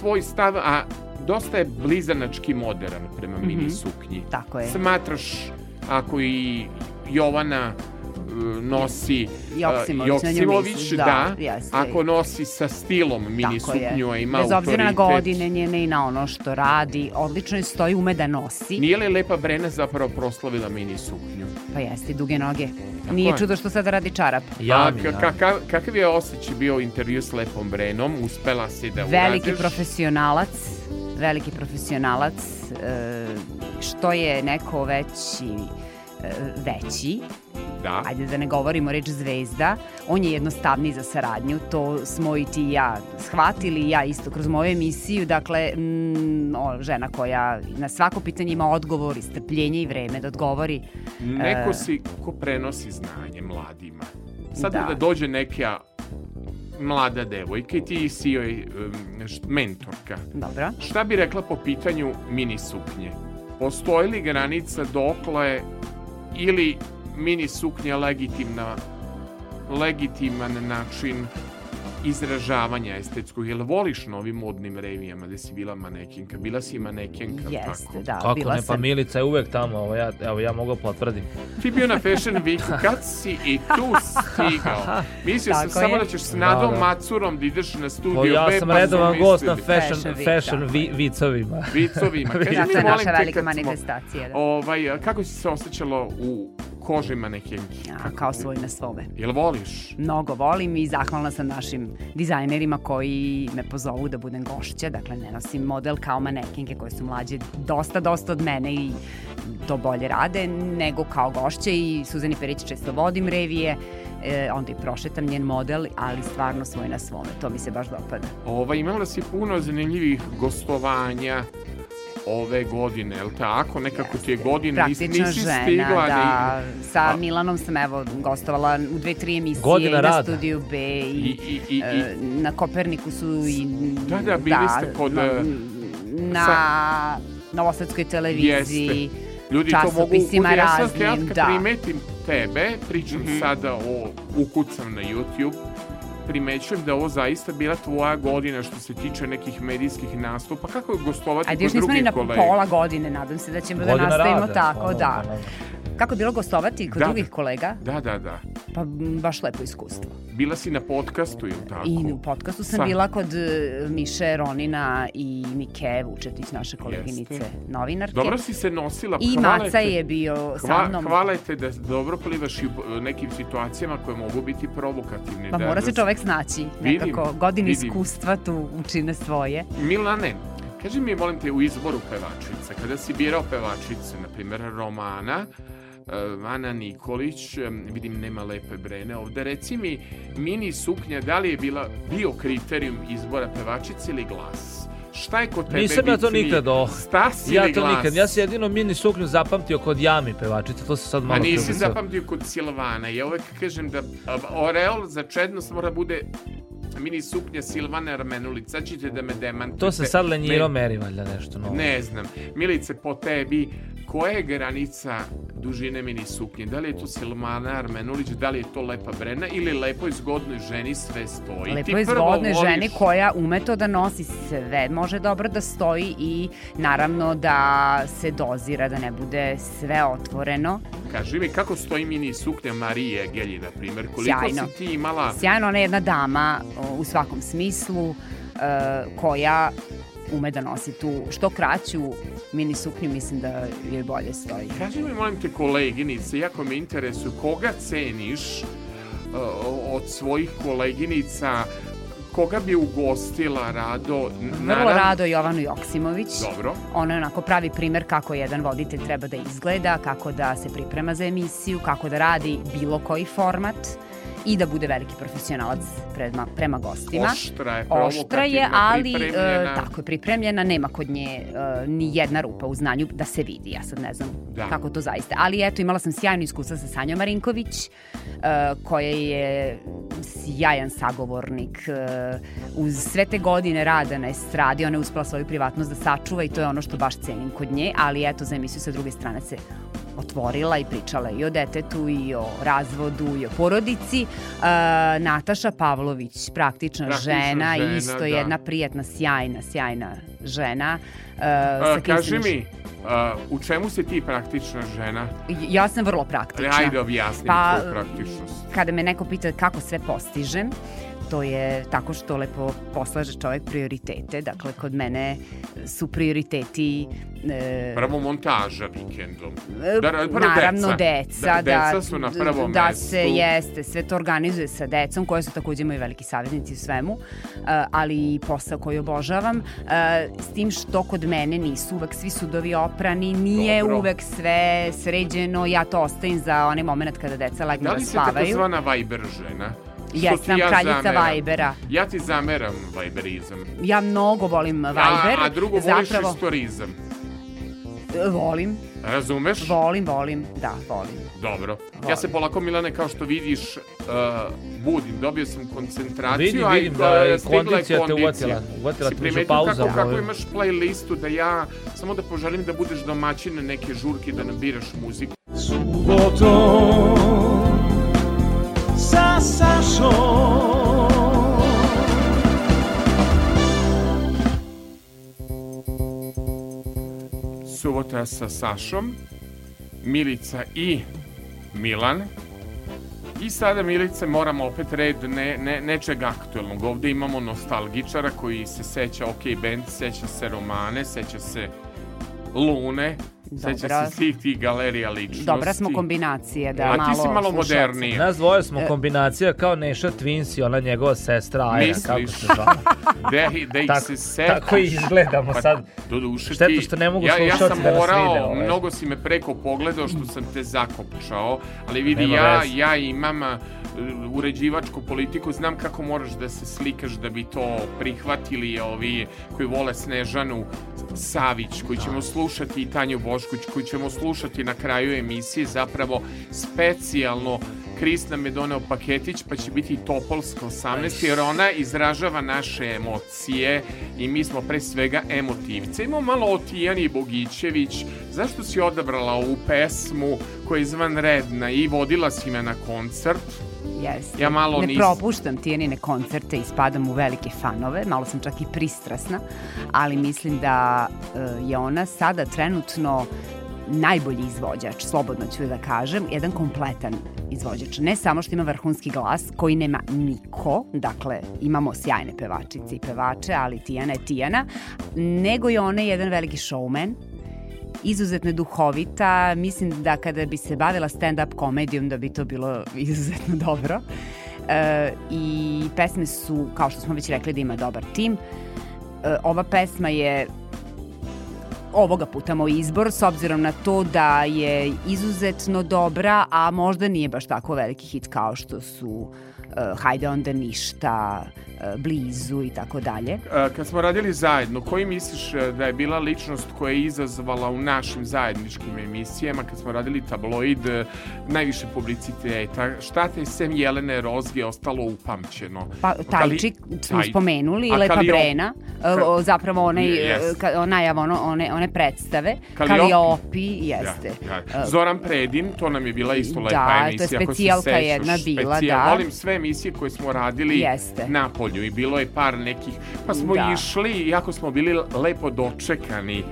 tvoj stav, a dosta je blizanački modern prema mini suknji. Tako je. Smatraš ako i Jovana e, nosi Joksimović, e, na Joksimović, misliš, da, da, jeste. ako nosi sa stilom mini Tako je. suknju, a ima Bez obzira na autoritet. godine njene i na ono što radi, odlično je stoji, ume da nosi. Nije li Lepa Brena zapravo proslavila mini suknju? Pa jeste, duge noge. Nije je. čudo što sada radi čarap. Jami, a jami. ka- ka- kakav je osjećaj bio u intervju s Lepom Brenom? Uspela si da Veliki uradiš? profesionalac, veliki profesionalac, e, što je neko veći e, veći, Da. ajde da ne govorimo reč zvezda, on je jednostavniji za saradnju, to smo i ti i ja shvatili, ja isto kroz moju emisiju, dakle, mm, o, žena koja na svako pitanje ima odgovor i strpljenje i vreme da odgovori. Neko E. si ko prenosi znanje mladima. Sad da, Da. dođe neka mlada devojka i ti si joj um, mentorka. Dobro. Šta bi rekla po pitanju mini suknje? Postoji li granica dokle ili mini suknja legitimna, legitiman način izražavanja estetskog? Jel voliš na ovim modnim revijama gde si bila manekinka? Bila si manekinka, Jeste, tako? da, Kako bila ne, pa sam. Milica je uvek tamo, evo ja, evo ja mogu potvrdim. Ti bio na Fashion Weeku, (laughs) kad si i tu stigao? Mislio sam samo da ćeš s Nadom Da, da. Macurom da ideš na studiju O, ja B, sam pa redovan gost na mislili- fashion, Fashion Week, fashion vi, vicovima. Vicovima. (laughs) Kaži Da, mi, molim naša te, velika kad smo- manifestacija. Da. Ovaj, kako si se osjećalo u koži manekenki? A, kao svoj na svome. Jel voliš? Mnogo volim i zahvalna sam našim dizajnerima koji me pozovu da budem gošća. Dakle, ne nosim model kao manekinke koje su mlađe dosta, dosta od mene i to bolje rade, nego kao gošće i Suzani Perić često vodim revije, e, onda i prošetam njen model, ali stvarno svoj na svome. To mi se baš dopada. Ovaj, imala si puno zanimljivih gostovanja ove godine, jel tako? Nekako ti je godina, nisi, Praktična nisi žena, stigla da. ni... Sa A- Milanom sam evo gostovala u dve, tri emisije Godina i na rada. studiju B i, I, i, i, i, e, na Kopernikusu i Da, da, bili ste kod, na, e, na Novosadskoj televiziji Jeste. Ljudi to mogu časopisima ja sad kad, raznim, kad da. primetim tebe, pričam Mhm. sada o ukucam na YouTube, primećujem da je ovo zaista bila tvoja godina što se tiče nekih medijskih nastupa. Kako je gostovati Ajde, još kod nismo ni drugih na kolega? pola godine, nadam se da ćemo da Godina nastavimo rada, tako, ono, da. ono. Kako je bilo gostovati kod Da. drugih kolega? Da, da, da. Pa baš lepo iskustvo. Bila si na podcastu, ili tako? I u podcastu sam Sa- bila kod e, Miše Ronina i Mike Vučetić, naše koleginice Jeste. novinarke. Dobro si se nosila. I hvala Maca te. je bio sa Hva, mnom. hvala te da dobro plivaš i u nekim situacijama koje mogu biti provokativne. Pa da, mora da se čovek snaći. Vidim, Nekako godine vidim. iskustva tu učine svoje. Milane, kaži mi, molim te, u izboru pevačice, kada si birao pevačice, na primjer Romana, Ana Nikolić, eh, vidim nema lepe brene ovde, reci mi, mini suknja, da li je bila, bio kriterijum izbora pevačice ili glas? Šta je kod tebe Nisam ja to nikad o- Stas Ja ili to glas? nikad, ja sam jedino mini suknju zapamtio kod Jami pevačice, to se sad Ma malo nisi preubacao. zapamtio kod Silvana. Ja uvek kažem da a, Oreol za čednost mora bude mini suknja Silvana Armenulić. Sad ćete da me demantujete. To se sad lenjiro Ne- meri, valjda nešto novo. Ne znam. Milice, po tebi, koja je granica dužine mini suknje? Da li je to Silvana Armenulić, da li je to lepa brena ili lepo i zgodnoj ženi sve stoji? Lepo prvo zgodne voliš- žene koja ume to da nosi sve, može dobro da stoji i naravno da se dozira, da ne bude sve otvoreno. Kaži mi kako stoji mini suknja Marije Gelji, na primjer. Koliko Sjajno. si ti imala... Sjajno, ona je jedna dama u svakom smislu e, koja ume da nosi tu što kraću mini suknju, mislim da joj bolje stoji. Kaži mi, molim te, koleginice, jako me interesuje, koga ceniš uh, od svojih koleginica, koga bi ugostila rado? Vrlo rado Jovanu Joksimović. Dobro. Ona je onako pravi primer kako jedan voditelj treba da izgleda, kako da se priprema za emisiju, kako da radi bilo koji format i da bude veliki profesionalac prema, prema gostima. Oštra je, Oštra je, ali e, tako je pripremljena, nema kod nje e, ni jedna rupa u znanju da se vidi. Ja sad ne znam Da. kako to zaista. Ali eto, imala sam sjajno iskustvo sa Sanjom Marinković, e, koja je sjajan sagovornik. E, uz sve te godine rada na estradi, ona je uspela svoju privatnost da sačuva i to je ono što baš cenim kod nje, ali eto, za emisiju sa druge strane se otvorila i pričala i o detetu i o razvodu i o porodici. E, Nataša Pavlović, praktična, Praktična žena, žena, isto da. jedna prijatna, sjajna, sjajna žena. E, A, kaži mi, a, u čemu si ti praktična žena? Ja sam vrlo praktična. Ajde, objasni Pa, tvoju praktičnost. Kada me neko pita kako sve postižem, to je tako što lepo poslaže čovek prioritete. Dakle, kod mene su prioriteti... E, Prvo montaža vikendom. E, Da, prvo Naravno, deca. deca, Da, da, deca su na prvom da mestu. se jeste, sve to organizuje sa decom koje su takođe moji veliki savjetnici u svemu, uh, ali i posao koji obožavam, uh, s tim što kod mene nisu uvek svi sudovi oprani, nije Dobro. uvek sve sređeno, ja to ostavim za onaj moment kada deca legnu Da da, li si spavaju. takozvana Viber žena? Jesam ja kraljica zameram. Vibera. Ja ti zameram Viberizam. Ja mnogo volim Viber. A, a drugo voliš Zapravo, istorizam. volim, Razumeš? volim, volim, da, volim. Dobro. Ja Volim. se polako, Milane, kao što vidiš, uh, budim. Dobio sam koncentraciju, Vidim, a vidim da je stigla je kondicija te uvatila. Uvatila Si te pauzama, Kako, kako imaš playlistu da ja, samo da poželim da budeš domaćin na neke žurke, da nabiraš muziku. Subotom Subota sa Sašom, Milica i Milan. I sada, Milice, moramo opet red ne, ne, nečeg aktuelnog. Ovde imamo nostalgičara koji se seća OK Band, seća se Romane, seća se Lune, seća Dobra. se svih tih galerija ličnosti. Dobra smo kombinacija da A malo ti si malo modernija. Nas dvoje smo E. kombinacija kao Neša Twins i ona njegova sestra Aja, Misliš? kako se zvala. Da, da ih Tako- se tako i izgledamo Pa, sad. Do duše Šteta ti... što ne mogu ja, ja sam da nas morao, vide, ovaj. mnogo si me preko pogledao što sam te zakopčao, ali vidi, Nema ja, veze. ja imam uređivačku politiku, znam kako moraš da se slikaš da bi to prihvatili ovi koji vole Snežanu Savić, koji ćemo slušati i Tanju Bošković, koji ćemo slušati na kraju emisije, zapravo specijalno Kris nam je doneo paketić, pa će biti Topolska 18, jer ona izražava naše emocije i mi smo pre svega emotivce. Imamo malo o Tijani Bogićević. Zašto si odabrala ovu pesmu koja je izvanredna i vodila si me na koncert? Jeste. Ja malo ne nis- propuštam tijenine koncerte i spadam u velike fanove, malo sam čak i pristrasna, ali mislim da e, je ona sada trenutno najbolji izvođač, slobodno ću da kažem, jedan kompletan izvođač. Ne samo što ima vrhunski glas, koji nema niko, dakle imamo sjajne pevačice i pevače, ali Tijana je Tijana, nego je ona jedan veliki showman, izuzetno duhovita, mislim da kada bi se bavila stand-up komedijom da bi to bilo (laughs) izuzetno dobro. E, I pesme su, kao što smo već rekli, da ima dobar tim. E, ova pesma je ovoga puta moj izbor s obzirom na to da je izuzetno dobra, a možda nije baš tako veliki hit kao što su uh, Hajde onda ništa, Blizu i tako dalje. E, Kad smo radili zajedno, koji misliš e, da je bila ličnost koja je izazvala u našim zajedničkim emisijama, kad smo radili tabloid, e, najviše publiciteta? Šta te sem Jelene Rozge ostalo upamćeno? Pa Tajčik smo Taj- spomenuli, Lepa Kalio- Brena, Ka- zapravo onaj, Yes. ka, najava ono, one, one predstave, Kaliopi. Kaliopi, jeste. Ja, ja. Zoran Predin, to nam je bila isto Da, lepa to je emisija. ako se specijalka sećaš. jedna bila, da. Volim sve emisije koje smo radili Jeste. na polju i bilo je par nekih, pa smo Da. išli, jako smo bili lepo dočekani.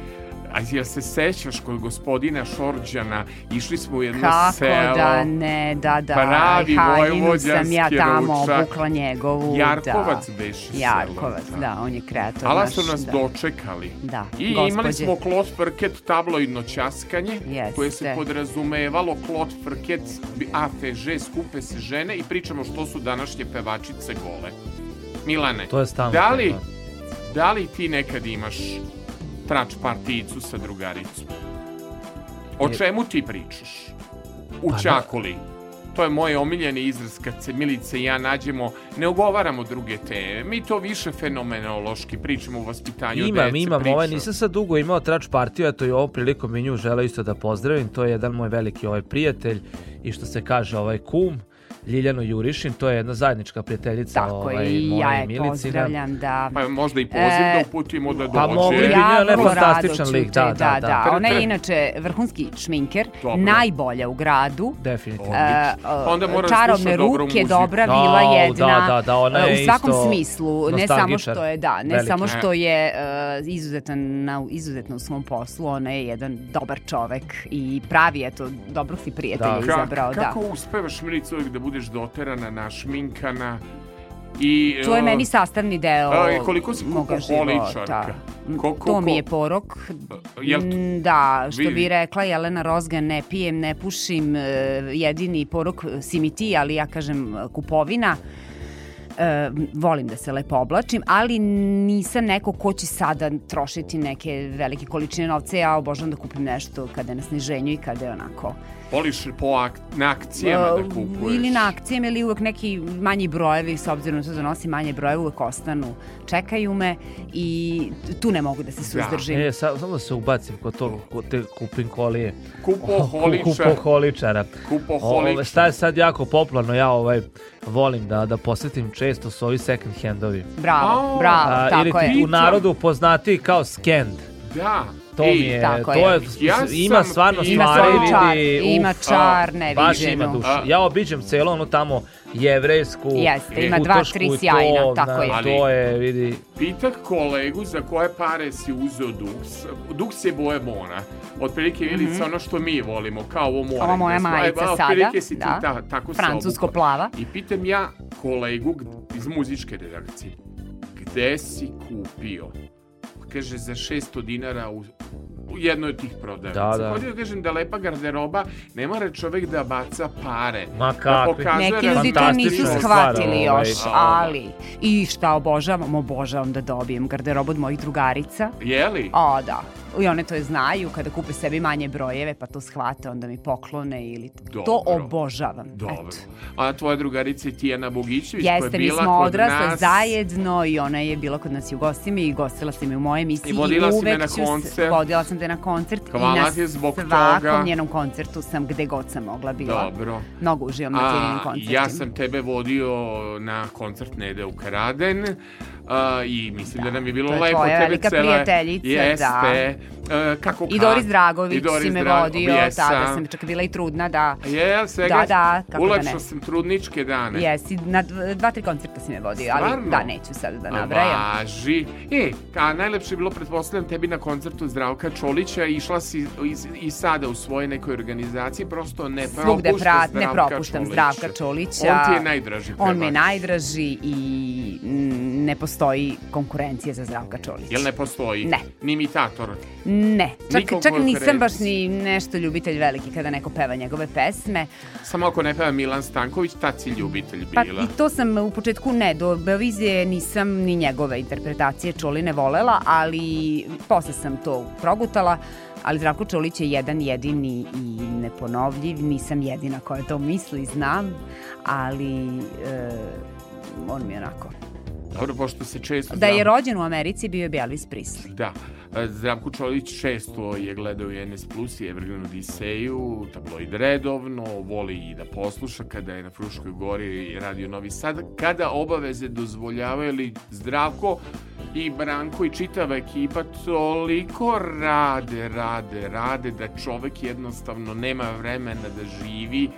A jel se sećaš kod gospodina Šorđana, išli smo u jedno Kako selo. da ne, da, da. Pravi Haljinu sam ja vojvođanski tamo ručak. obukla njegovu. Jarkovac da. selo, Jarkovac, da. da, on je kreator Ali naš. su nas da. dočekali. Da, I imali gospođe. smo klot frket tabloidno ćaskanje, Jeste. koje se podrazumevalo klot frket AFŽ, skupe se žene i pričamo što su današnje pevačice gole. Milane, To je stalno da li, da li ti nekad imaš trač partijicu sa drugaricom? O čemu ti pričaš? U Pa da. Čakuli. to je moj omiljeni izraz kad se Milica i ja nađemo, ne ogovaramo druge teme. Mi to više fenomenološki pričamo o vaspitanju Imam, dece. imam, pričamo. ovaj, nisam sad dugo imao trač partiju, eto i ovom prilikom i nju žele isto da pozdravim, to je jedan moj veliki ovaj prijatelj i što se kaže ovaj kum, Ljiljano Jurišin, to je jedna zajednička prijateljica Tako ovaj, i moja ja i je Milicina. pozdravljam da... Pa možda i poziv E, da uputimo da dođe. pa mogli bi. Ja Ona je fantastičan lik, te- da, da, da, da. Ona je inače vrhunski šminker, Dobro. najbolja u gradu. Definitivno. E, Pa onda mora da čarobne dobru ruke, dobra Da, vila da, jedna. da, da, ona je u svakom isto smislu, ne samo što je, da, ne Veliki. samo što je e, izuzetan na, izuzetno u svom poslu, ona je jedan dobar čovek i pravi, eto, dobrog si prijatelja Da. izabrao, da. Kako uspevaš Milica uvijek da budeš doterana, našminkana i... To je uh, meni sastavni deo A, koliko si moga života. Ko- ko- to mi je porok. Jel Mm, Da, što Vidi. bi rekla Jelena Rozga, ne pijem, ne pušim, e, jedini porok si mi ti, ali ja kažem e, kupovina. E, volim da se lepo oblačim, ali nisam neko ko će sada trošiti neke velike količine novca. Ja obožavam da kupim nešto kada je na sniženju i kada je onako Voliš po ak na akcijama da kupuješ? Ili na akcijama ili uvek neki manji brojevi, s obzirom da nosi manje brojeve, uvek ostanu, čekaju me i tu ne mogu da se suzdržim. E, sa, samo da se ubacim kod to, kod te kupinkolije. Kupoholičar. Kupoholičara. Kupoholičar. Ove, šta je sad jako popularno, ja ovaj volim da da posetim često su ovi second handovi. Bravo, A, bravo, A, ili tako ti je. u narodu poznati kao scanned. Da. To mi je, tako to je. je, Ja ima sam stvarno Ima stvari, čar, vidi, ima čar a, Baš ima dušu. Ja obiđem celo ono tamo jevrejsku, Jeste, ima dva, tri i to, sjajna, tako je. To je, vidi, Pitak kolegu za koje pare si uzeo Dux. Dux je boje mora. Otprilike Milica ono što mi volimo, kao ovo more. Ova moja majica sada, Otprilike si ti da. ta, tako se Francusko-plava. obukla. I pitam ja kolegu iz muzičke redakcije, gde si kupio? Kaže, za 600 dinara u, u jednoj od tih prodavnica. Da, da. Hoću da kažem da lepa garderoba, ne mora čovek da baca pare. Ma Da kakvi. pokazuje Neki ljudi to nisu stvar, shvatili ovaj. još, ali i šta obožavam, obožavam da dobijem garderobu od mojih drugarica. Jeli? O, da. I one to znaju, kada kupe sebi manje brojeve, pa to shvate, onda mi poklone ili... To Dobro. obožavam. Dobro. Eto. A tvoja drugarica je Tijana Bogićević koja je Jeste, mi bila smo kod odrasle nas. zajedno i ona je bila kod nas i u gostimi i gostila si me u moje emisiji I vodila si me na se- koncert. Vodila sam te na koncert Hvala i na ti zbog svakom toga. njenom koncertu sam gde god sam mogla bila. Dobro. Mnogo uživam na Tijanim A, koncertima. ja sam tebe vodio na koncert Nede Ukraden a, i mislim da, nam je bilo to je lepo tvoja tebe velika cela... prijateljica, Jeste. da. E, kako I Doris Dragović i Doris si me Dra- vodio, jesam. tada sam čak bila i trudna da... Je, svega, Da, da, kako da ulakšao ne. sam trudničke dane. Jesi, na dv- dva, tri koncerta si me vodio, ali Stvarno? da, neću sad da nabrajam. Važi. E, a najlepše je bilo, pretpostavljam, tebi na koncertu Zdravka Čolića, išla si iz, i sada u svojoj nekoj organizaciji, prosto ne Svugde propušta prat, ne Zdravka propuštam Čolića. Zdravka Čolića. On ti je najdraži On mi je najdraži i ne postoji konkurencija za Zdravka Čolića. Jel ne postoji? Ne. Ni imitator? Ne, čak, Nikog čak nisam baš ni nešto ljubitelj veliki kada neko peva njegove pesme. Samo ako ne peva Milan Stanković, tad si ljubitelj Pa bila. i to sam u početku ne, do Beovizije nisam ni njegove interpretacije Čoline volela, ali posle sam to progutala, ali Zdravko Čolić je jedan jedini i neponovljiv, nisam jedina koja to misli, znam, ali e, on mi je onako... Dobro, pošto se često... Da je rođen u Americi bio bi Elvis Presley. Da. E, Zdravko Čolić često je gledao i NS Plus i Evergreen Odiseju, tabloid redovno, voli i da posluša kada je na Fruškoj gori radio Novi Sad, kada obaveze dozvoljavaju li Zdravko i Branko i čitava ekipa toliko rade, rade, rade da čovek jednostavno nema vremena da živi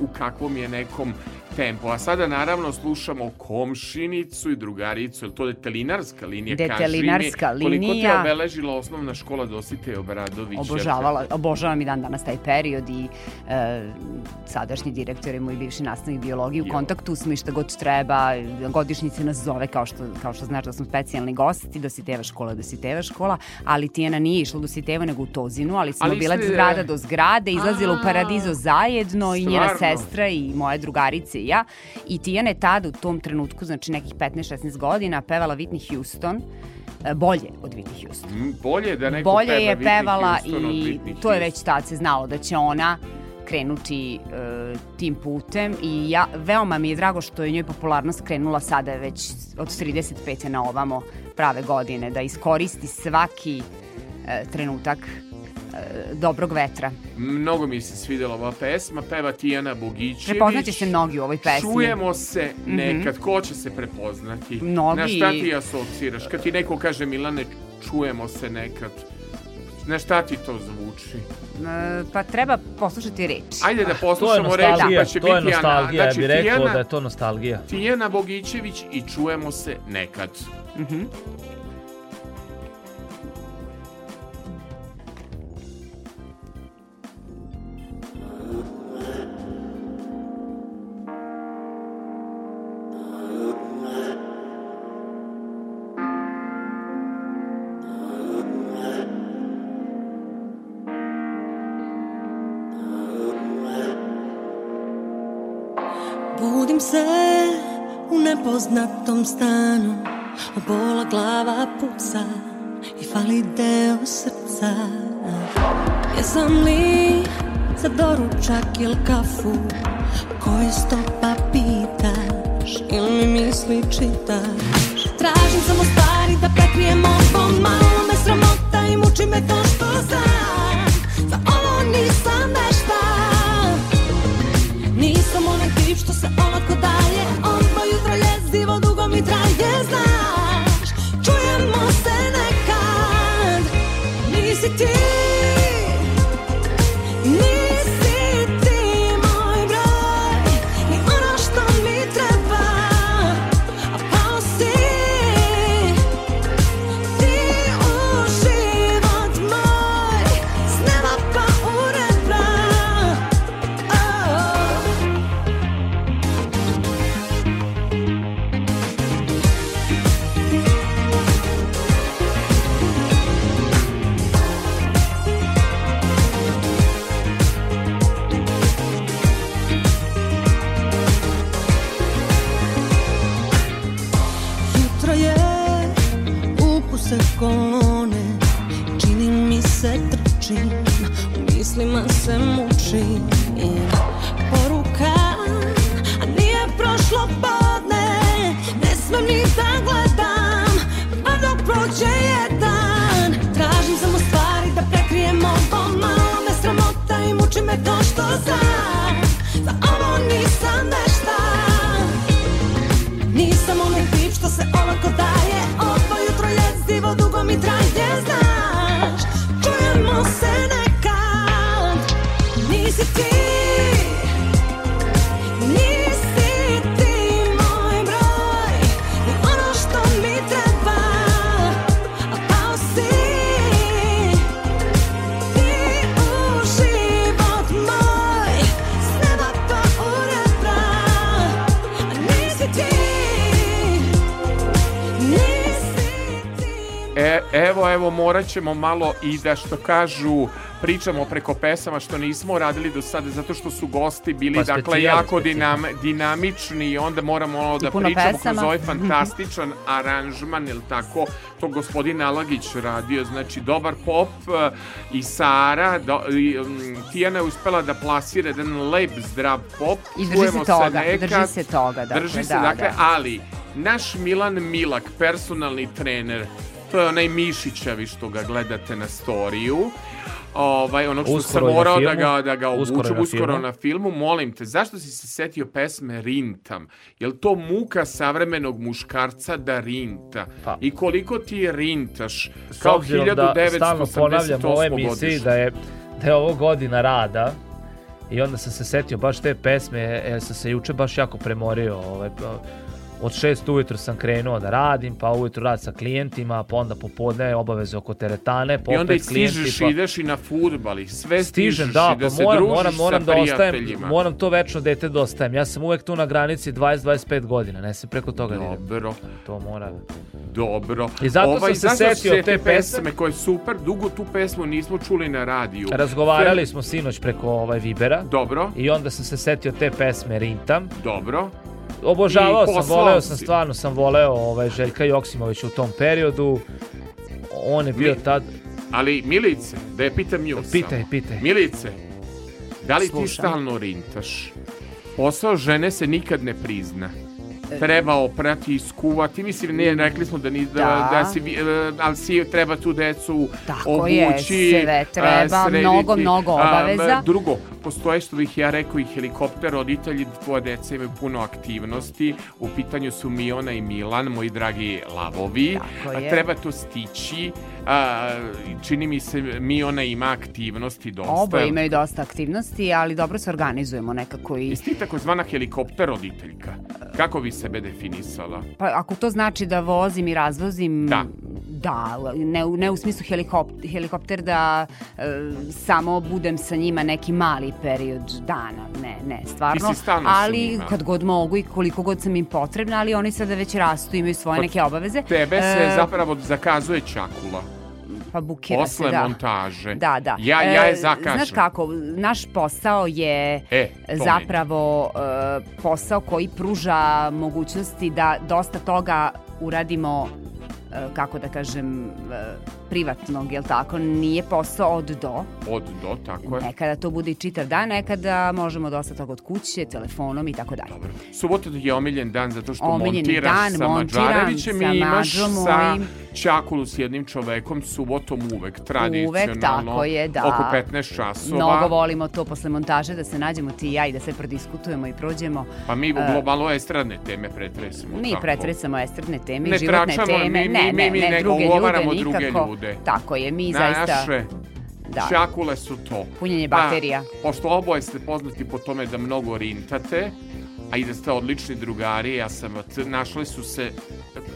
u kakvom je nekom tempu. A sada naravno slušamo komšinicu i drugaricu, je to detelinarska linija? Detelinarska Kaži mi, Koliko te linija. obeležila osnovna škola Dosite Obradović? Obožavala, obožavam i dan danas taj period i e, sadašnji direktor i moj bivši nastavnik biologije u Jo. kontaktu smo i šta god treba, godišnjice nas zove kao što, kao što znaš da smo specijalni gosti, Dositeva škola, Dositeva škola, ali Tijana nije išla u Dositeva nego u Tozinu, ali smo Ali bile ste- zgrada do zgrade, izlazila u Paradizo zajedno i njena sestra i moje drugarice i ja i Tijana je tada u tom trenutku, znači nekih 15-16 godina, pevala Whitney Houston, e, bolje od Whitney Houston Mm, Bolje da neko bolje peva je Whitney pevala Houston od i to je već tad se znalo da će ona krenuti e, tim putem i ja, veoma mi je drago što je njoj popularnost krenula sada već od 35. na ovamo prave godine, da iskoristi svaki e, trenutak dobrog vetra. Mnogo mi se svidela ova pesma, peva Tijana Bogićević. Prepoznaće se mnogi u ovoj pesmi. Čujemo se nekad, ko će se prepoznati? Mnogi. Na šta ti asociraš? Kad ti neko kaže Milane, čujemo se nekad. Na šta ti to zvuči? E, pa treba poslušati reč. Ajde da To je poslušamo nostalgija, pa će to je biti Ana. nostalgija, ja Znači, bih rekao Tijana, da je to nostalgija. Tijana Bogićević i čujemo se nekad. Budim u nepoznatom stanu. Bola glava puca I fali deo srca. Jesam li za doručak il kafu? Koje stopa pitaš Ili mi misli čitaš? Tražim samo stvari da prekrijem ovo Malo me sramota i muči me to što znam. Za ovo nisam vešta. Nisam onaj tip što se olako daje olako daje Ovo jutro jezivo dugo mi traje Znaš, čujemo se nekad. Nisi ti morat ćemo malo i da što kažu, pričamo preko pesama što nismo radili do sada, zato što su gosti bili, Pa dakle, jako dinam, dinamični i onda moramo ono da pričamo pesama. kroz ovaj fantastičan aranžman, ili tako, to gospodin Alagić radio, znači, dobar pop e, i Sara, do, i, mm, Tijana je uspela da plasira jedan lep, zdrav pop, I drži čujemo se toga, nekad, drži se toga, dakle, drži se, da, dakle, da. ali naš Milan Milak, personalni trener, to je onaj Mišićevi što ga gledate na storiju. Ovaj, onog što Uskoro sam morao da ga, da ga Uskoro na uskoro filmu. na filmu. Molim te, zašto si se setio pesme Rintam? Je li to muka savremenog muškarca da rinta? Pa. I koliko ti rintaš? S Kao obzirom da stalno 1988. ponavljam u ovoj emisiji da je, da je ovo godina rada i onda sam se setio baš te pesme jer sam se juče baš jako premorio ovaj, pa, od šest ujutro sam krenuo da radim, pa ujutro rad sa klijentima, pa onda popodne obaveze oko teretane, pa I onda i opet klijenti, stižeš pa... i ideš i na futbal i sve Stižem, stižeš da, i da pa se moram, družiš moram, moram sa da ostajem, moram to večno dete da ostajem. Ja sam uvek tu na granici 20-25 godina, ne se preko toga da idem. Dobro, To mora. dobro. I zato ovaj, sam se setio se te pesme koje je super, dugo tu pesmu nismo čuli na radiju. Razgovarali smo sinoć preko ovaj Vibera Dobro, i onda sam se setio te pesme Rintam. dobro. Obožavao sam, voleo sam, stvarno sam voleo ovaj, Željka Joksimovića u tom periodu. On je bio Mi- tad... Ali Milice, da je pitam nju Pitaj, samo. pitaj. Milice, Da li ti Slušam. stalno rintaš? Posao žene se nikad ne prizna. Treba oprati, iskuvati. Mislim, ne, rekli smo da, ni, da, Da. da si, vi- e, ali si treba tu decu Tako obući. je, sve treba, a, srediti. mnogo, mnogo A, obaveza. drugo, postoje što bih ja rekao i helikopter, roditelji tvoje dece imaju puno aktivnosti. U pitanju su Miona i Milan, moji dragi lavovi. Tako A, je. treba to stići. A, čini mi se Miona ima aktivnosti dosta. Oboje imaju dosta aktivnosti, ali dobro se organizujemo nekako i... Jesi ti takozvana helikopter roditeljka? Kako bi sebe definisala? Pa ako to znači da vozim i razvozim, Da. da, ne, u- ne u smislu helikopter, helikopter da e, samo budem sa njima neki mali period dana, ne, ne, stvarno. Ti si ali kad god mogu i koliko god sam im potrebna, ali oni sada već rastu, imaju svoje Kod neke obaveze. Tebe se E, zapravo zakazuje čakula. Pa bukira Posle se, da. montaže. Da, da. Ja, ja je E, zakažem. Znaš kako, naš posao je E, zapravo e, posao koji pruža mogućnosti da dosta toga uradimo e, kako da kažem e, privatnog, jel tako? Nije posao od do. Od do, tako je. Nekada to bude i čitav dan, nekada možemo dosta toga od kuće, telefonom i tako dalje. Dobro. Subota je omiljen dan zato što Omiljeni montiraš dan, sa Mađarevićem i imaš sa. Čakulu s jednim čovekom subotom uvek, tradicionalno. tako je, da. Oko 15 časova. Mnogo volimo to posle montaže da se nađemo ti i ja i da sve prodiskutujemo i prođemo. Pa mi u E, globalu estradne teme pretresemo. Mi tako. pretresamo estradne teme Ne životne tračamo, teme. mi- mi- ne, mi- ne, ne, nego druge ljude ugovaramo druge nikako. Ljude. Tako je, mi zaista... Naše Da. čakule su to. Punjenje Pa, baterija. pošto oboje ste poznati po tome da mnogo rintate, a i da ste odlični drugari, ja sam, našli su se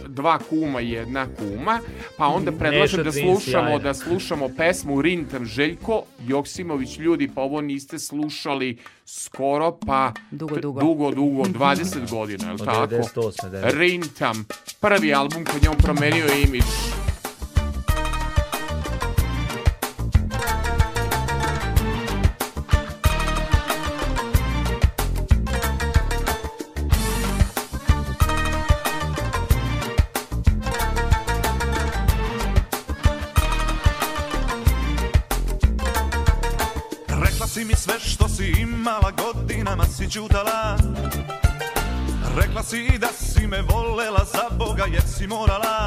dva kuma i jedna kuma, pa onda predlažem da slušamo, da slušamo pesmu Rintam Željko Joksimović, ljudi, pa ovo niste slušali skoro, pa Dugo, dugo. dugo, dugo, 20 godina, je li tako? 98. da je. Rintam, prvi album je on promenio imidž. Si morala oh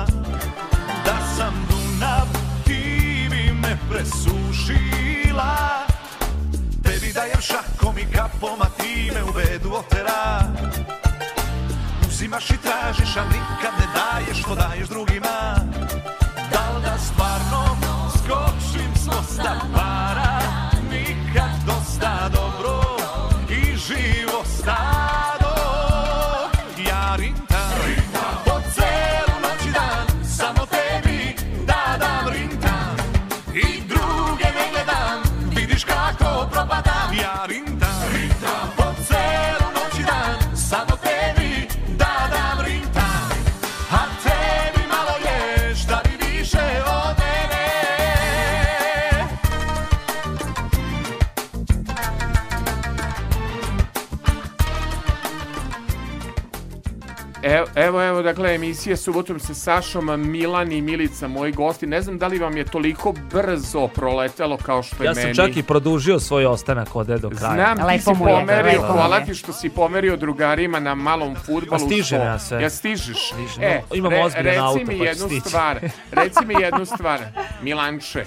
dakle, emisija subotom sa Sašom, Milan i Milica, moji gosti. Ne znam da li vam je toliko brzo proletelo kao što je Ja sam meni. čak i produžio svoj ostanak ovde do kraja. Znam, ti Lepo si mu je, pomerio, hvala ti što si pomerio drugarima na malom futbalu. Pa stižem ja sve. Ja stižeš. Stižem, E, no, imam ozbiljan reci auto, mi pa ću jednu stići. stvar, (laughs) reci mi jednu stvar, Milanče,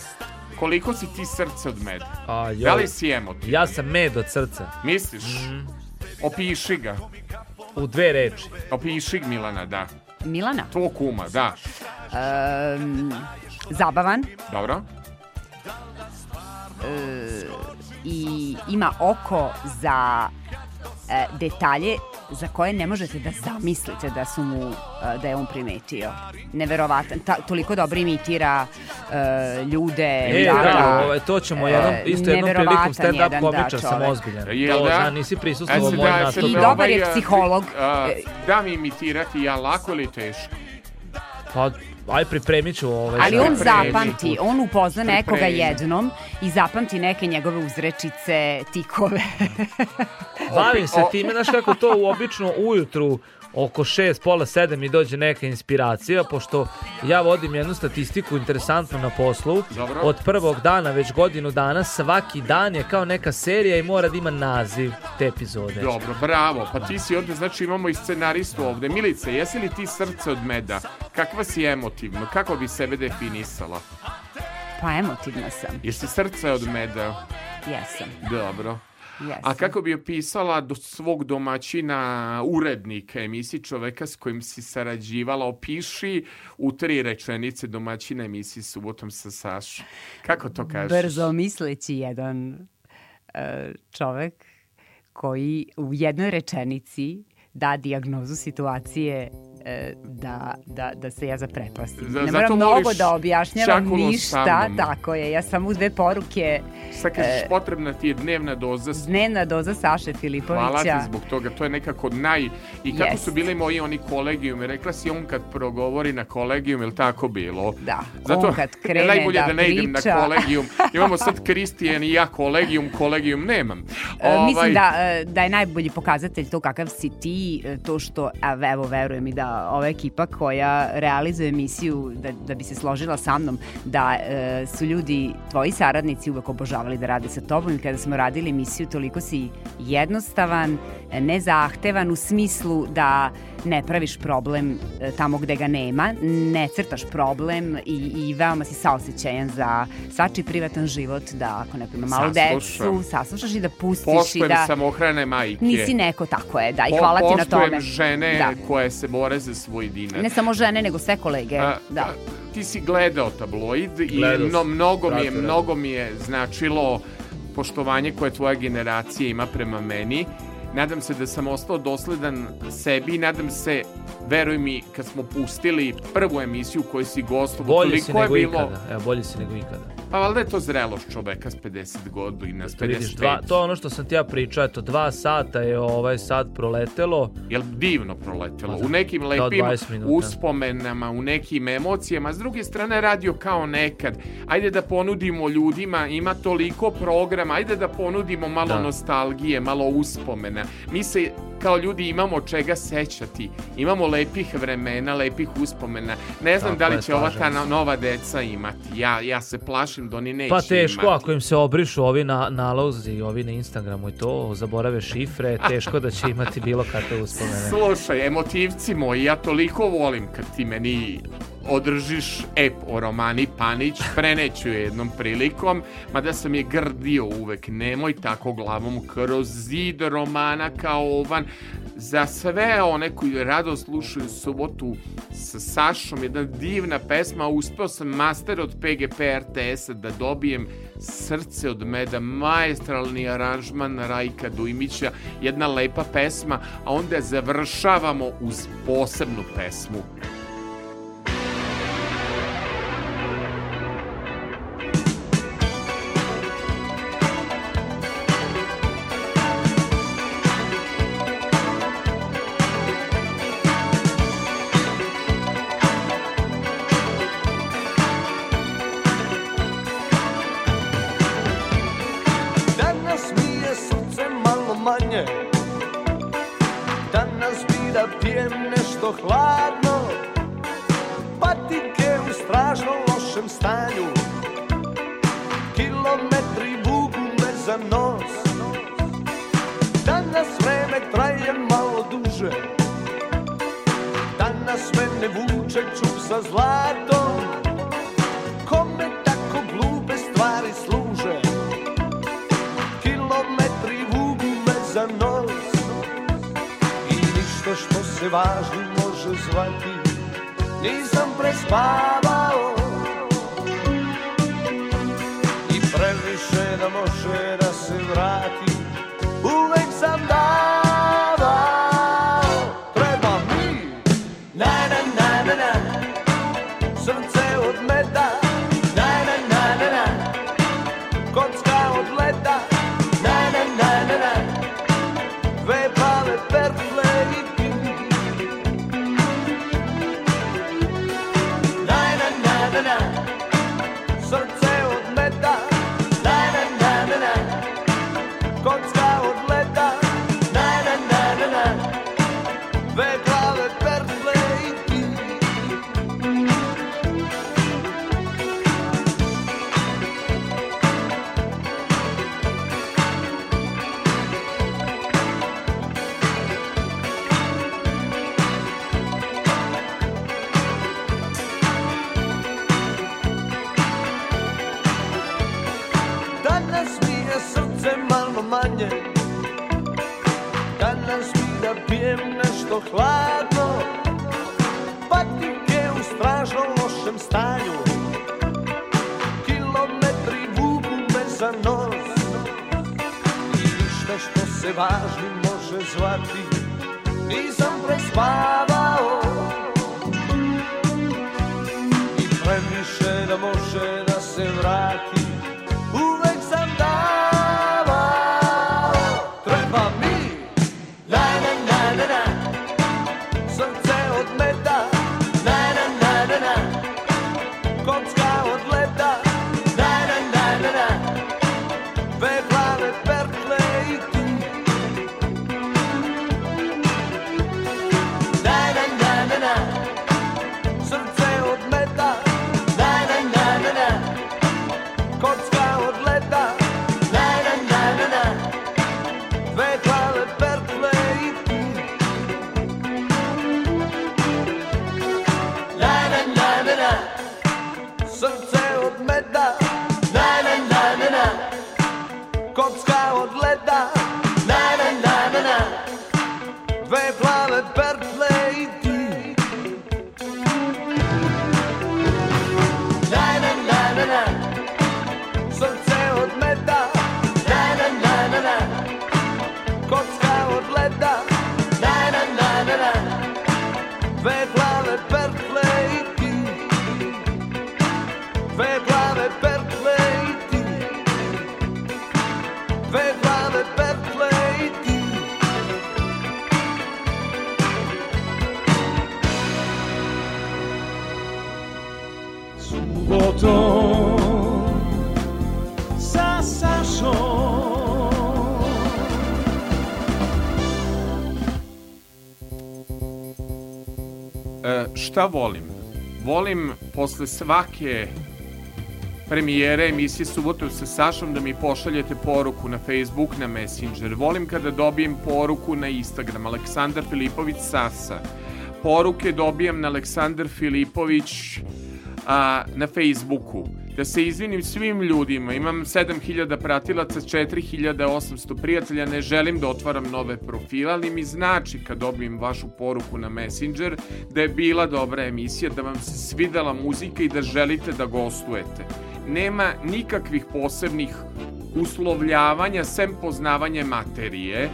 koliko si ti srce od meda? A, joj. Da li si emotivan? Ja sam med od srca. Misliš? Opiši ga. U dve reči. Opiši Milana, da. Milana, Tvog kuma, da. em, zabavan Dobro? i ima oko za e, detalje za koje ne možete da zamislite da su mu e, da je on primetio. Neverovatan. Ta, toliko dobro imitira e, ljude. E, da, da, ovaj, to ćemo jednom, E, isto jednom prilikom stand-up da, komičar sam čovek. ozbiljan. Jel to, da? zna, nisi prisustvovao E, moj da, nastup. I dobar ovaj, je a, psiholog. a, da mi imitirati ja lako ili teško? Pa, aj pripremit ću ovaj. Ali on Pripremi. zapamti, on upozna nekoga jednom i zapamti neke njegove uzrečice, tikove. Bavim se time, znaš kako to u obično ujutru oko 6, pola 7 mi dođe neka inspiracija, pošto ja vodim jednu statistiku interesantnu na poslu. Dobro. Od prvog dana, već godinu dana, svaki dan je kao neka serija i mora da ima naziv te epizode. Dobro, bravo. Pa ti si ovde, znači imamo i scenaristu ovde. Milice, jesi li ti srce od meda? Kakva si emotivno? Kako bi sebe definisala? Pa emotivna sam. Jesi srce od meda? Jesam. Dobro. Jesam. A kako bi opisala do svog domaćina urednika emisiji čoveka s kojim si sarađivala, opiši u tri rečenice domaćina emisiji Subotom sa Sašom. Kako to kažeš? Brzo misleći jedan e, čovek koji u jednoj rečenici da dijagnozu situacije da, da, da se ja zaprepastim. Za- ne moram mnogo da objašnjavam ništa, tako je. Ja sam u dve poruke Sad kažeš, e, potrebna ti je dnevna doza dnevna doza Saše Filipovića. Hvala ti zbog toga, to je nekako naj... I kako Jest. su bili moji oni kolegijumi, rekla si on kad progovori na kolegijum, je tako bilo? Da, Zato on kad (laughs) krene najbolje da da ne idem na priča. kolegijum. (laughs) Imamo sad Kristijan i ja kolegijum, kolegijum nemam. E, Ovaj, Mislim da, e, da je najbolji pokazatelj to kakav si ti, e, to što, evo, verujem i da ova ekipa koja realizuje emisiju, da, da bi se složila sa mnom, da e, su ljudi, tvoji saradnici uvek obožavali da rade sa tobom i kada smo radili emisiju, toliko si jednostavan, e, nezahtevan u smislu da ne praviš problem e, tamo gde ga nema, ne crtaš problem i, i veoma si saosećajan za svačiji privatan život, da ako neko ima malu Saslušam. decu, saslušaš i da pustiš Poštujem i da samohrane majke. nisi neko, tako je, da, i Po- hvala ti na tome. Poštujem žene Da. koje se bore za svoj dinar. Ne samo žene, nego sve kolege, A, da. a, ti si gledao tabloid i Gledao sam. mnogo, mi je, mnogo mi je značilo poštovanje koje tvoja generacija ima prema meni. Nadam se da sam ostao dosledan sebi i nadam se, veruj mi, kad smo pustili prvu emisiju koju si si toliko je bilo... ikada. Evo, bolji si nego ikada. Pa valjda je to zrelost čoveka s 50 godina, s To vidiš, 55. dva, to je ono što sam ti ja pričao, eto, dva sata je ovaj sad proletelo. Jel divno proletelo. Pa da. U nekim Kao lepim 20 minuta. uspomenama, u nekim emocijama. S druge strane, radio kao nekad. Ajde da ponudimo ljudima, ima toliko programa, ajde da ponudimo malo Da. nostalgije, malo uspomena. Mi se kao ljudi imamo čega sećati. Imamo lepih vremena, lepih uspomena. Ne znam Tako da li je, će ova ta nova deca imati. Ja, ja se plašim da oni neće Pa teško, imati. ako im se obrišu ovi na, nalozi, ovi na Instagramu i to, zaborave šifre, teško da će imati bilo kakve uspomene. (laughs) Slušaj, emotivci moji, ja toliko volim kad ti meni održiš ep o Romani Panić, preneću je jednom prilikom, mada sam je grdio uvek, nemoj tako glavom kroz zid romana kao ovan, za sve one koji rado slušaju subotu sa Sašom, jedna divna pesma, uspeo sam master od PGP RTS-a da dobijem srce od meda, maestralni aranžman Rajka Dujmića, jedna lepa pesma, a onda završavamo uz posebnu pesmu. Za nos. I ništa što se važno može zvati Nisam prespavao. I previše da može da se vrati Uvek sam davao šta volim? Volim posle svake premijere emisije Subotom sa Sašom da mi pošaljete poruku na Facebook, na Messenger. Volim kada dobijem poruku na Instagram. Aleksandar Filipović Sasa. Poruke dobijam na Aleksandar Filipović a, na Facebooku. Da se izvinim svim ljudima. Imam 7000 pratilaca, 4800 prijatelja. Ne želim da otvaram nove profile, ali mi znači kad dobijem vašu poruku na Messenger da je bila dobra emisija, da vam se svidela muzika i da želite da gostujete. Nema nikakvih posebnih uslovljavanja sem poznavanje materije.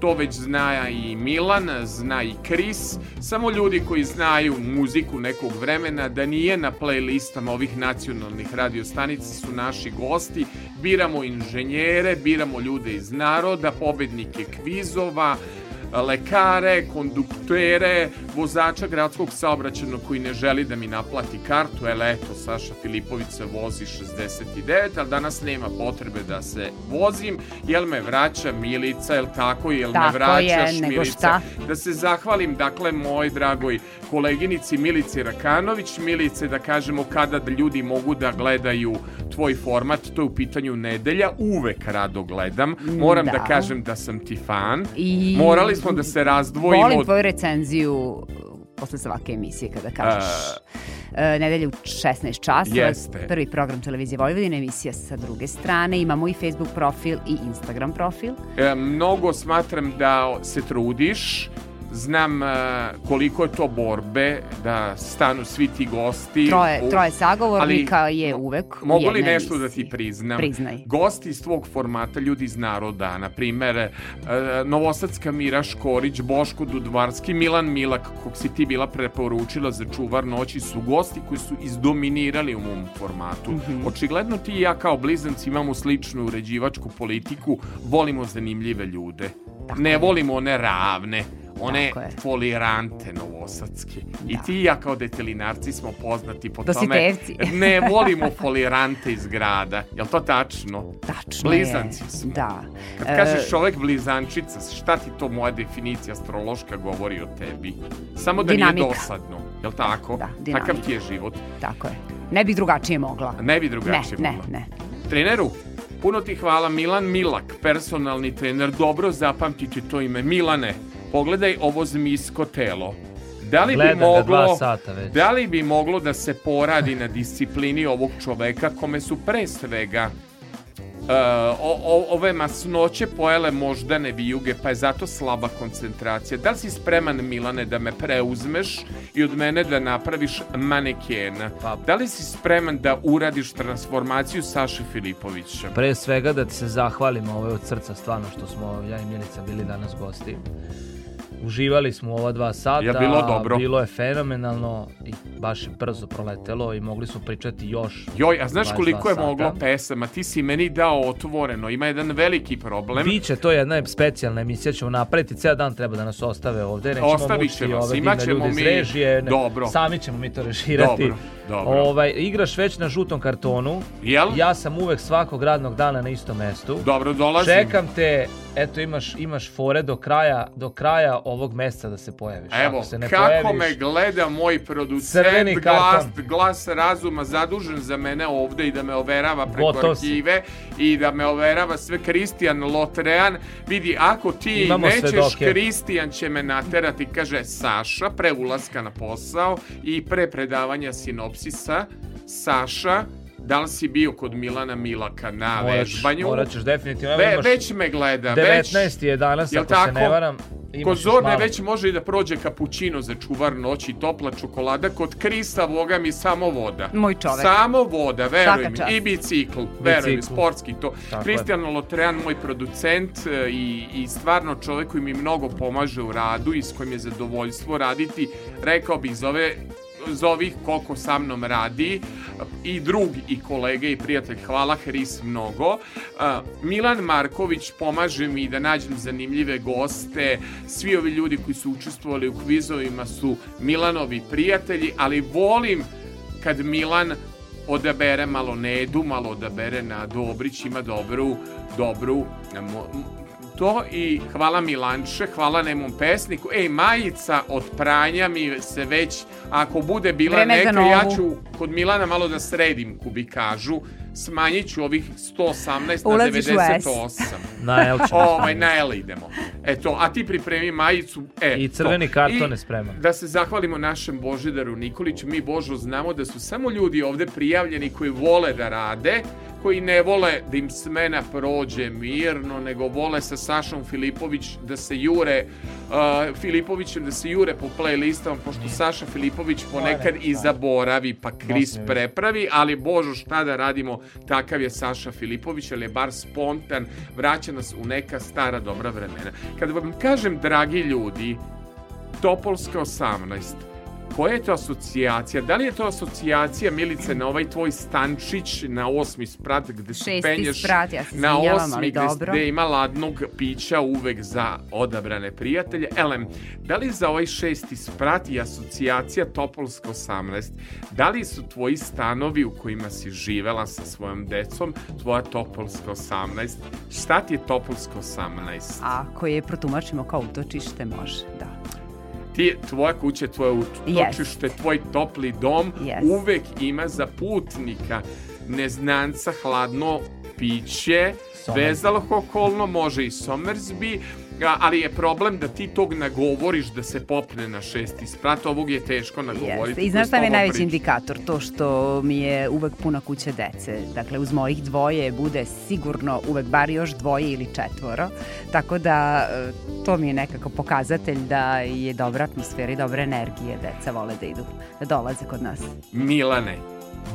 To već zna i Milan, zna i Kris, samo ljudi koji znaju muziku nekog vremena, da nije na playlistama ovih nacionalnih radiostanica su naši gosti, biramo inženjere, biramo ljude iz naroda, pobednike kvizova, lekare, konduktere, vozača gradskog saobraćajnog koji ne želi da mi naplati kartu, ele eto, Saša Filipović se vozi 69, ali danas nema potrebe da se vozim, jel me vraća Milica, jel tako, jel Tako me vraćaš je, Milica? šta? Da se zahvalim, dakle, moj dragoj koleginici Milici Rakanović, Milice, da kažemo kada da ljudi mogu da gledaju tvoj format, to je u pitanju nedelja, uvek rado gledam, moram da, Da. kažem da sam ti fan, I morali smo da se razdvojimo Volim tvoju recenziju uh, posle svake emisije kada kažeš e, nedelje u 16 časova. Jeste. Prvi program televizije Vojvodine, emisija sa druge strane. Imamo i Facebook profil i Instagram profil. E, mnogo smatram da se trudiš, znam e, koliko je to borbe da stanu svi ti gosti. Troje, U- troje sagovornika ali je uvek Mogu li nešto da emisiji. ti priznam? Priznaj. Gosti iz tvog formata, ljudi iz naroda, na primer, e, Novosadska Mira Škorić, Boško Dudvarski, Milan Milak, kog si ti bila preporučila za čuvar noći, su gosti koji su izdominirali u mom formatu. Mhm. Očigledno ti i ja kao blizanci imamo sličnu uređivačku politiku, volimo zanimljive ljude. ne volimo one ravne, one folirante novosadske. I Da. ti i ja kao detelinarci smo poznati po tome. Dositevci. (laughs) Ne volimo folirante iz grada. Jel to tačno? Tačno Blizanci je. smo. Da. Kad E, kažeš čovek blizančica, šta ti to moja definicija astrološka govori o tebi? Samo da Dinamika. nije dosadno. Jel tako? Da, dinamika. Takav ti je život. Tako je. Ne bi drugačije mogla. Ne bi Ne, drugačije ne, mogla. ne. Treneru, puno ti hvala Milan Milak, personalni trener. Dobro zapamtite to ime. Milane, pogledaj ovo zmijsko telo. Da li Gledam bi ga moglo, sata već. da li bi moglo da se poradi na disciplini ovog čoveka kome su pre svega o, o, ove masnoće pojele moždane vijuge, pa je zato slaba koncentracija. Da li si spreman, Milane, da me preuzmeš i od mene da napraviš manekena? Pa- Da li si spreman da uradiš transformaciju Saše Filipovića? Pre svega da ti se zahvalim ovo od srca stvarno što smo ja i Milica bili danas gosti. Uživali smo ova dva sata. Je bilo dobro. Bilo je fenomenalno i baš je brzo proletelo i mogli smo pričati još. Joj, a znaš 22 koliko je sata. moglo pesama? Ti si meni dao otvoreno. Ima jedan veliki problem. Biće to jedna specijalna emisija, ćemo napraviti, ceo dan treba da nas ostave ovde, nećemo Ostavit ćemo se, ove imat divne ćemo ljude iz mi- režije, ne- Dobro. sami ćemo mi to režirati. Dobro, dobro. Ovaj, igraš već na žutom kartonu, Jel? ja sam uvek svakog radnog dana na istom mestu. Dobro, dolazim. Čekam te, eto imaš, imaš fore do kraja, do kraja ovog meseca da se pojaviš. Evo, Ako se ne kako pojaviš, me gleda moj producent, glas, glas razuma zadužen za mene ovde i da me overava preko Gotov si. arhive i da me overava sve Kristijan Lotrean. Vidi, ako ti Imamo nećeš. Kristijan će me naterati, kaže Saša, pre ulaska na posao i pre predavanja sinopsisa. Saša, da li si bio kod Milana Milaka na morat, vežbanju? morat ćeš definitivno. Ve, imaš već me gleda. 19 je danas, ako tako? se ne varam. Kod Zorne već može i da prođe kapućino za čuvar noći, topla čokolada. Kod Krisa, boga mi, samo voda. Moj čovek. Samo voda, veruj mi. I bicikl, veruj mi, sportski to. Kristijan Lotrean, moj producent e, i, i stvarno čovek koji mi mnogo pomaže u radu i s kojim je zadovoljstvo raditi. Rekao bih, zove zovih koliko sa mnom radi. I drug i kolege i prijatelj hvala Hris mnogo. A, Milan Marković pomaže mi da nađem zanimljive goste. Svi ovi ljudi koji su učestvovali u kvizovima su Milanovi prijatelji ali volim kad Milan odabere malo Nedu, malo odabere na Dobrić, ima dobru, dobru to i hvala Milanče, hvala nemom pesniku. Ej, majica od pranja mi se već, ako bude bila Vreme neka, ja ću kod Milana malo da sredim kubikažu, smanjit ću ovih 118 na Ulaziš u S. 98. Na L ćemo Ovaj, na L idemo. Eto, a ti pripremi majicu. E, I crveni to. karton I je spreman. Da se zahvalimo našem Božidaru Nikoliću. Mi, Božo, znamo da su samo ljudi ovde prijavljeni koji vole da rade, koji ne vole da im smena prođe mirno, nego vole sa Sašom Filipović da se jure, uh, Filipovićem da se jure po playlistama, pošto Saša Filipović ponekad i zaboravi, pa Kris prepravi, ali Božo šta da radimo, takav je Saša Filipović, ali je bar spontan, vraća nas u neka stara dobra vremena. Kad vam kažem, dragi ljudi, Topolska 18. Koja je to asocijacija? Da li je to asocijacija, Milice, na ovaj tvoj stančić na osmi sprat gde se penješ sprat, ja na osmi gde, gde ima ladnog pića uvek za odabrane prijatelje. Elem, da li za ovaj šesti sprat i asocijacija Topolska 18, da li su tvoji stanovi u kojima si živela sa svojom decom, tvoja Topolska 18? Šta ti je Topolska 18? Ako je protumačimo kao utočište, može, da. Ti, tvoja kuća, tvoje utočište, tvoj topli dom Yes. uvek ima za putnika neznanca hladno piće, Somersby. bezalkoholno, može i Somersby, a- ali je problem da ti tog nagovoriš da se popne na šesti sprat, ovog je teško nagovoriti. Jeste. I znaš šta mi je najveći priča. indikator? To što mi je uvek puna kuća dece. Dakle, uz mojih dvoje bude sigurno uvek bar još dvoje ili četvoro. Tako da e, to mi je nekako pokazatelj da je dobra atmosfera i dobra energija. Deca vole da idu, da dolaze kod nas. Milane,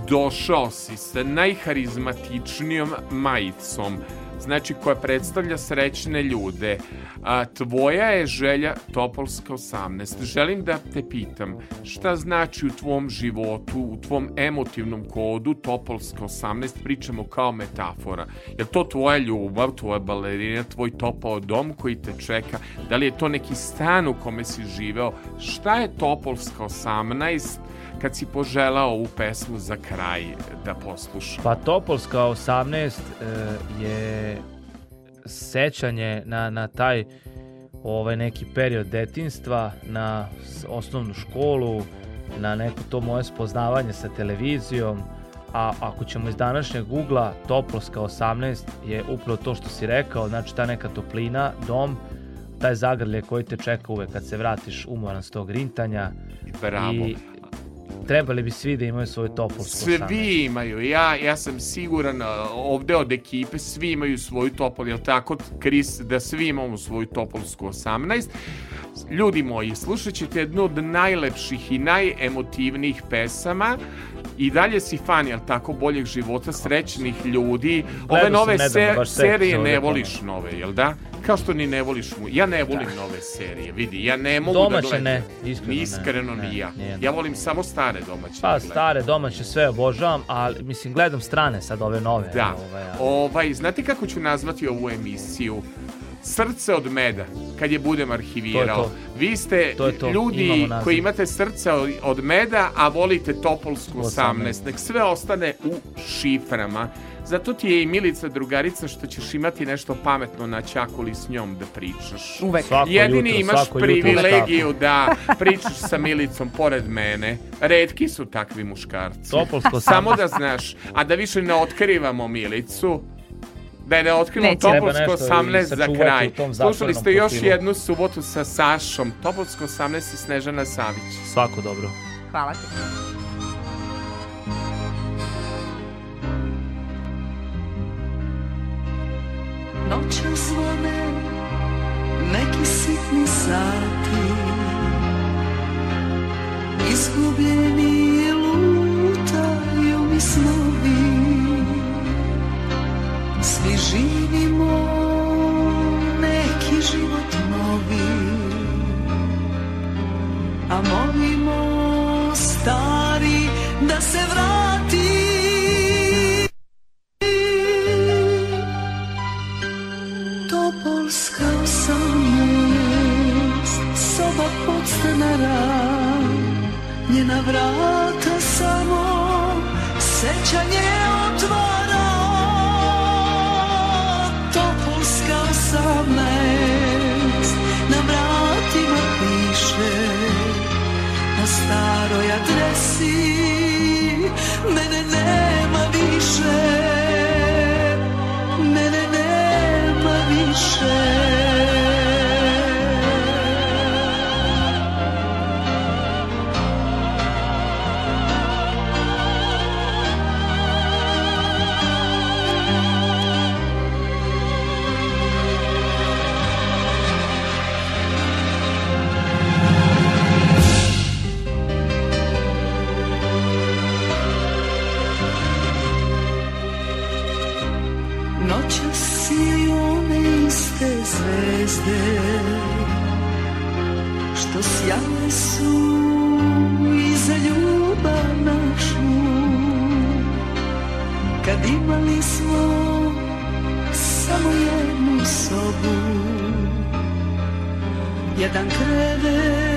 došao si sa najharizmatičnijom majicom, znači koja predstavlja srećne ljude. A, tvoja je želja Topolska 18. Želim da te pitam, šta znači u tvom životu, u tvom emotivnom kodu Topolska 18, pričamo kao metafora. Je to tvoja ljubav, tvoja balerina, tvoj topao dom koji te čeka? Da li je to neki stan u kome si živeo? Šta je Topolska 18? Kad si poželao ovu pesmu za kraj da poslušam. Pa Topolska 18 e, je sećanje na, na taj ovaj neki period detinstva, na osnovnu školu, na neko to moje spoznavanje sa televizijom, a ako ćemo iz današnjeg ugla, Topolska 18 je upravo to što si rekao, znači ta neka toplina, dom, taj zagrlje koji te čeka uvek kad se vratiš umoran s tog rintanja Bravo. i trebali bi svi da imaju svoju topolsku 18. Svi imaju, ja, ja sam siguran ovde od ekipe, svi imaju svoju topol, jel tako, Kris, da svi imamo svoju topolsku 18. Ljudi moji, slušat ćete jednu od najlepših i najemotivnijih pesama i dalje si fan, jel tako, boljeg života, srećnih ljudi. Ove nove nedavno se- serije ne voliš nove, jel da? Kao što ni ne voliš mu. Ja ne volim nove serije, vidi. Ja ne mogu Domaće da gledam. ne, iskreno ne. iskreno Ne, ni ja. nijedno. Ja volim samo stare domaće. Pa da stare domaće sve obožavam, ali mislim gledam strane sad ove nove. Da. Ovaj, ali- Ovaj, znate kako ću nazvati ovu emisiju? Srce od meda, kad je budem arhivirao. To je Vi ste To to, ljudi koji imate srce od- od meda, a volite Topolsku 18. 18. Nek sve ostane u šiframa. Zato ti je i Milica drugarica što ćeš imati nešto pametno na čakuli s njom da pričaš. Uvek. Svako Jedini jutro, imaš svako jutro privilegiju da pričaš sa Milicom pored mene. Redki su takvi muškarci. Topolsko Samo da znaš, a da više ne otkrivamo Milicu, da je ne otkrivamo Topolsko nešto i 18 za kraj. Slušali ste još profilu. jednu subotu sa Sašom. Topolsko 18 i Snežana Savić. Svako dobro. Hvala ti. Noćas zvone neki sitni sati. Izgubljeni lutaju mi snovi. Svi živimo neki život novi. A molimo stari da se vrati sećanje otvara. Imali smo samo jednu sobu. Jedan krevet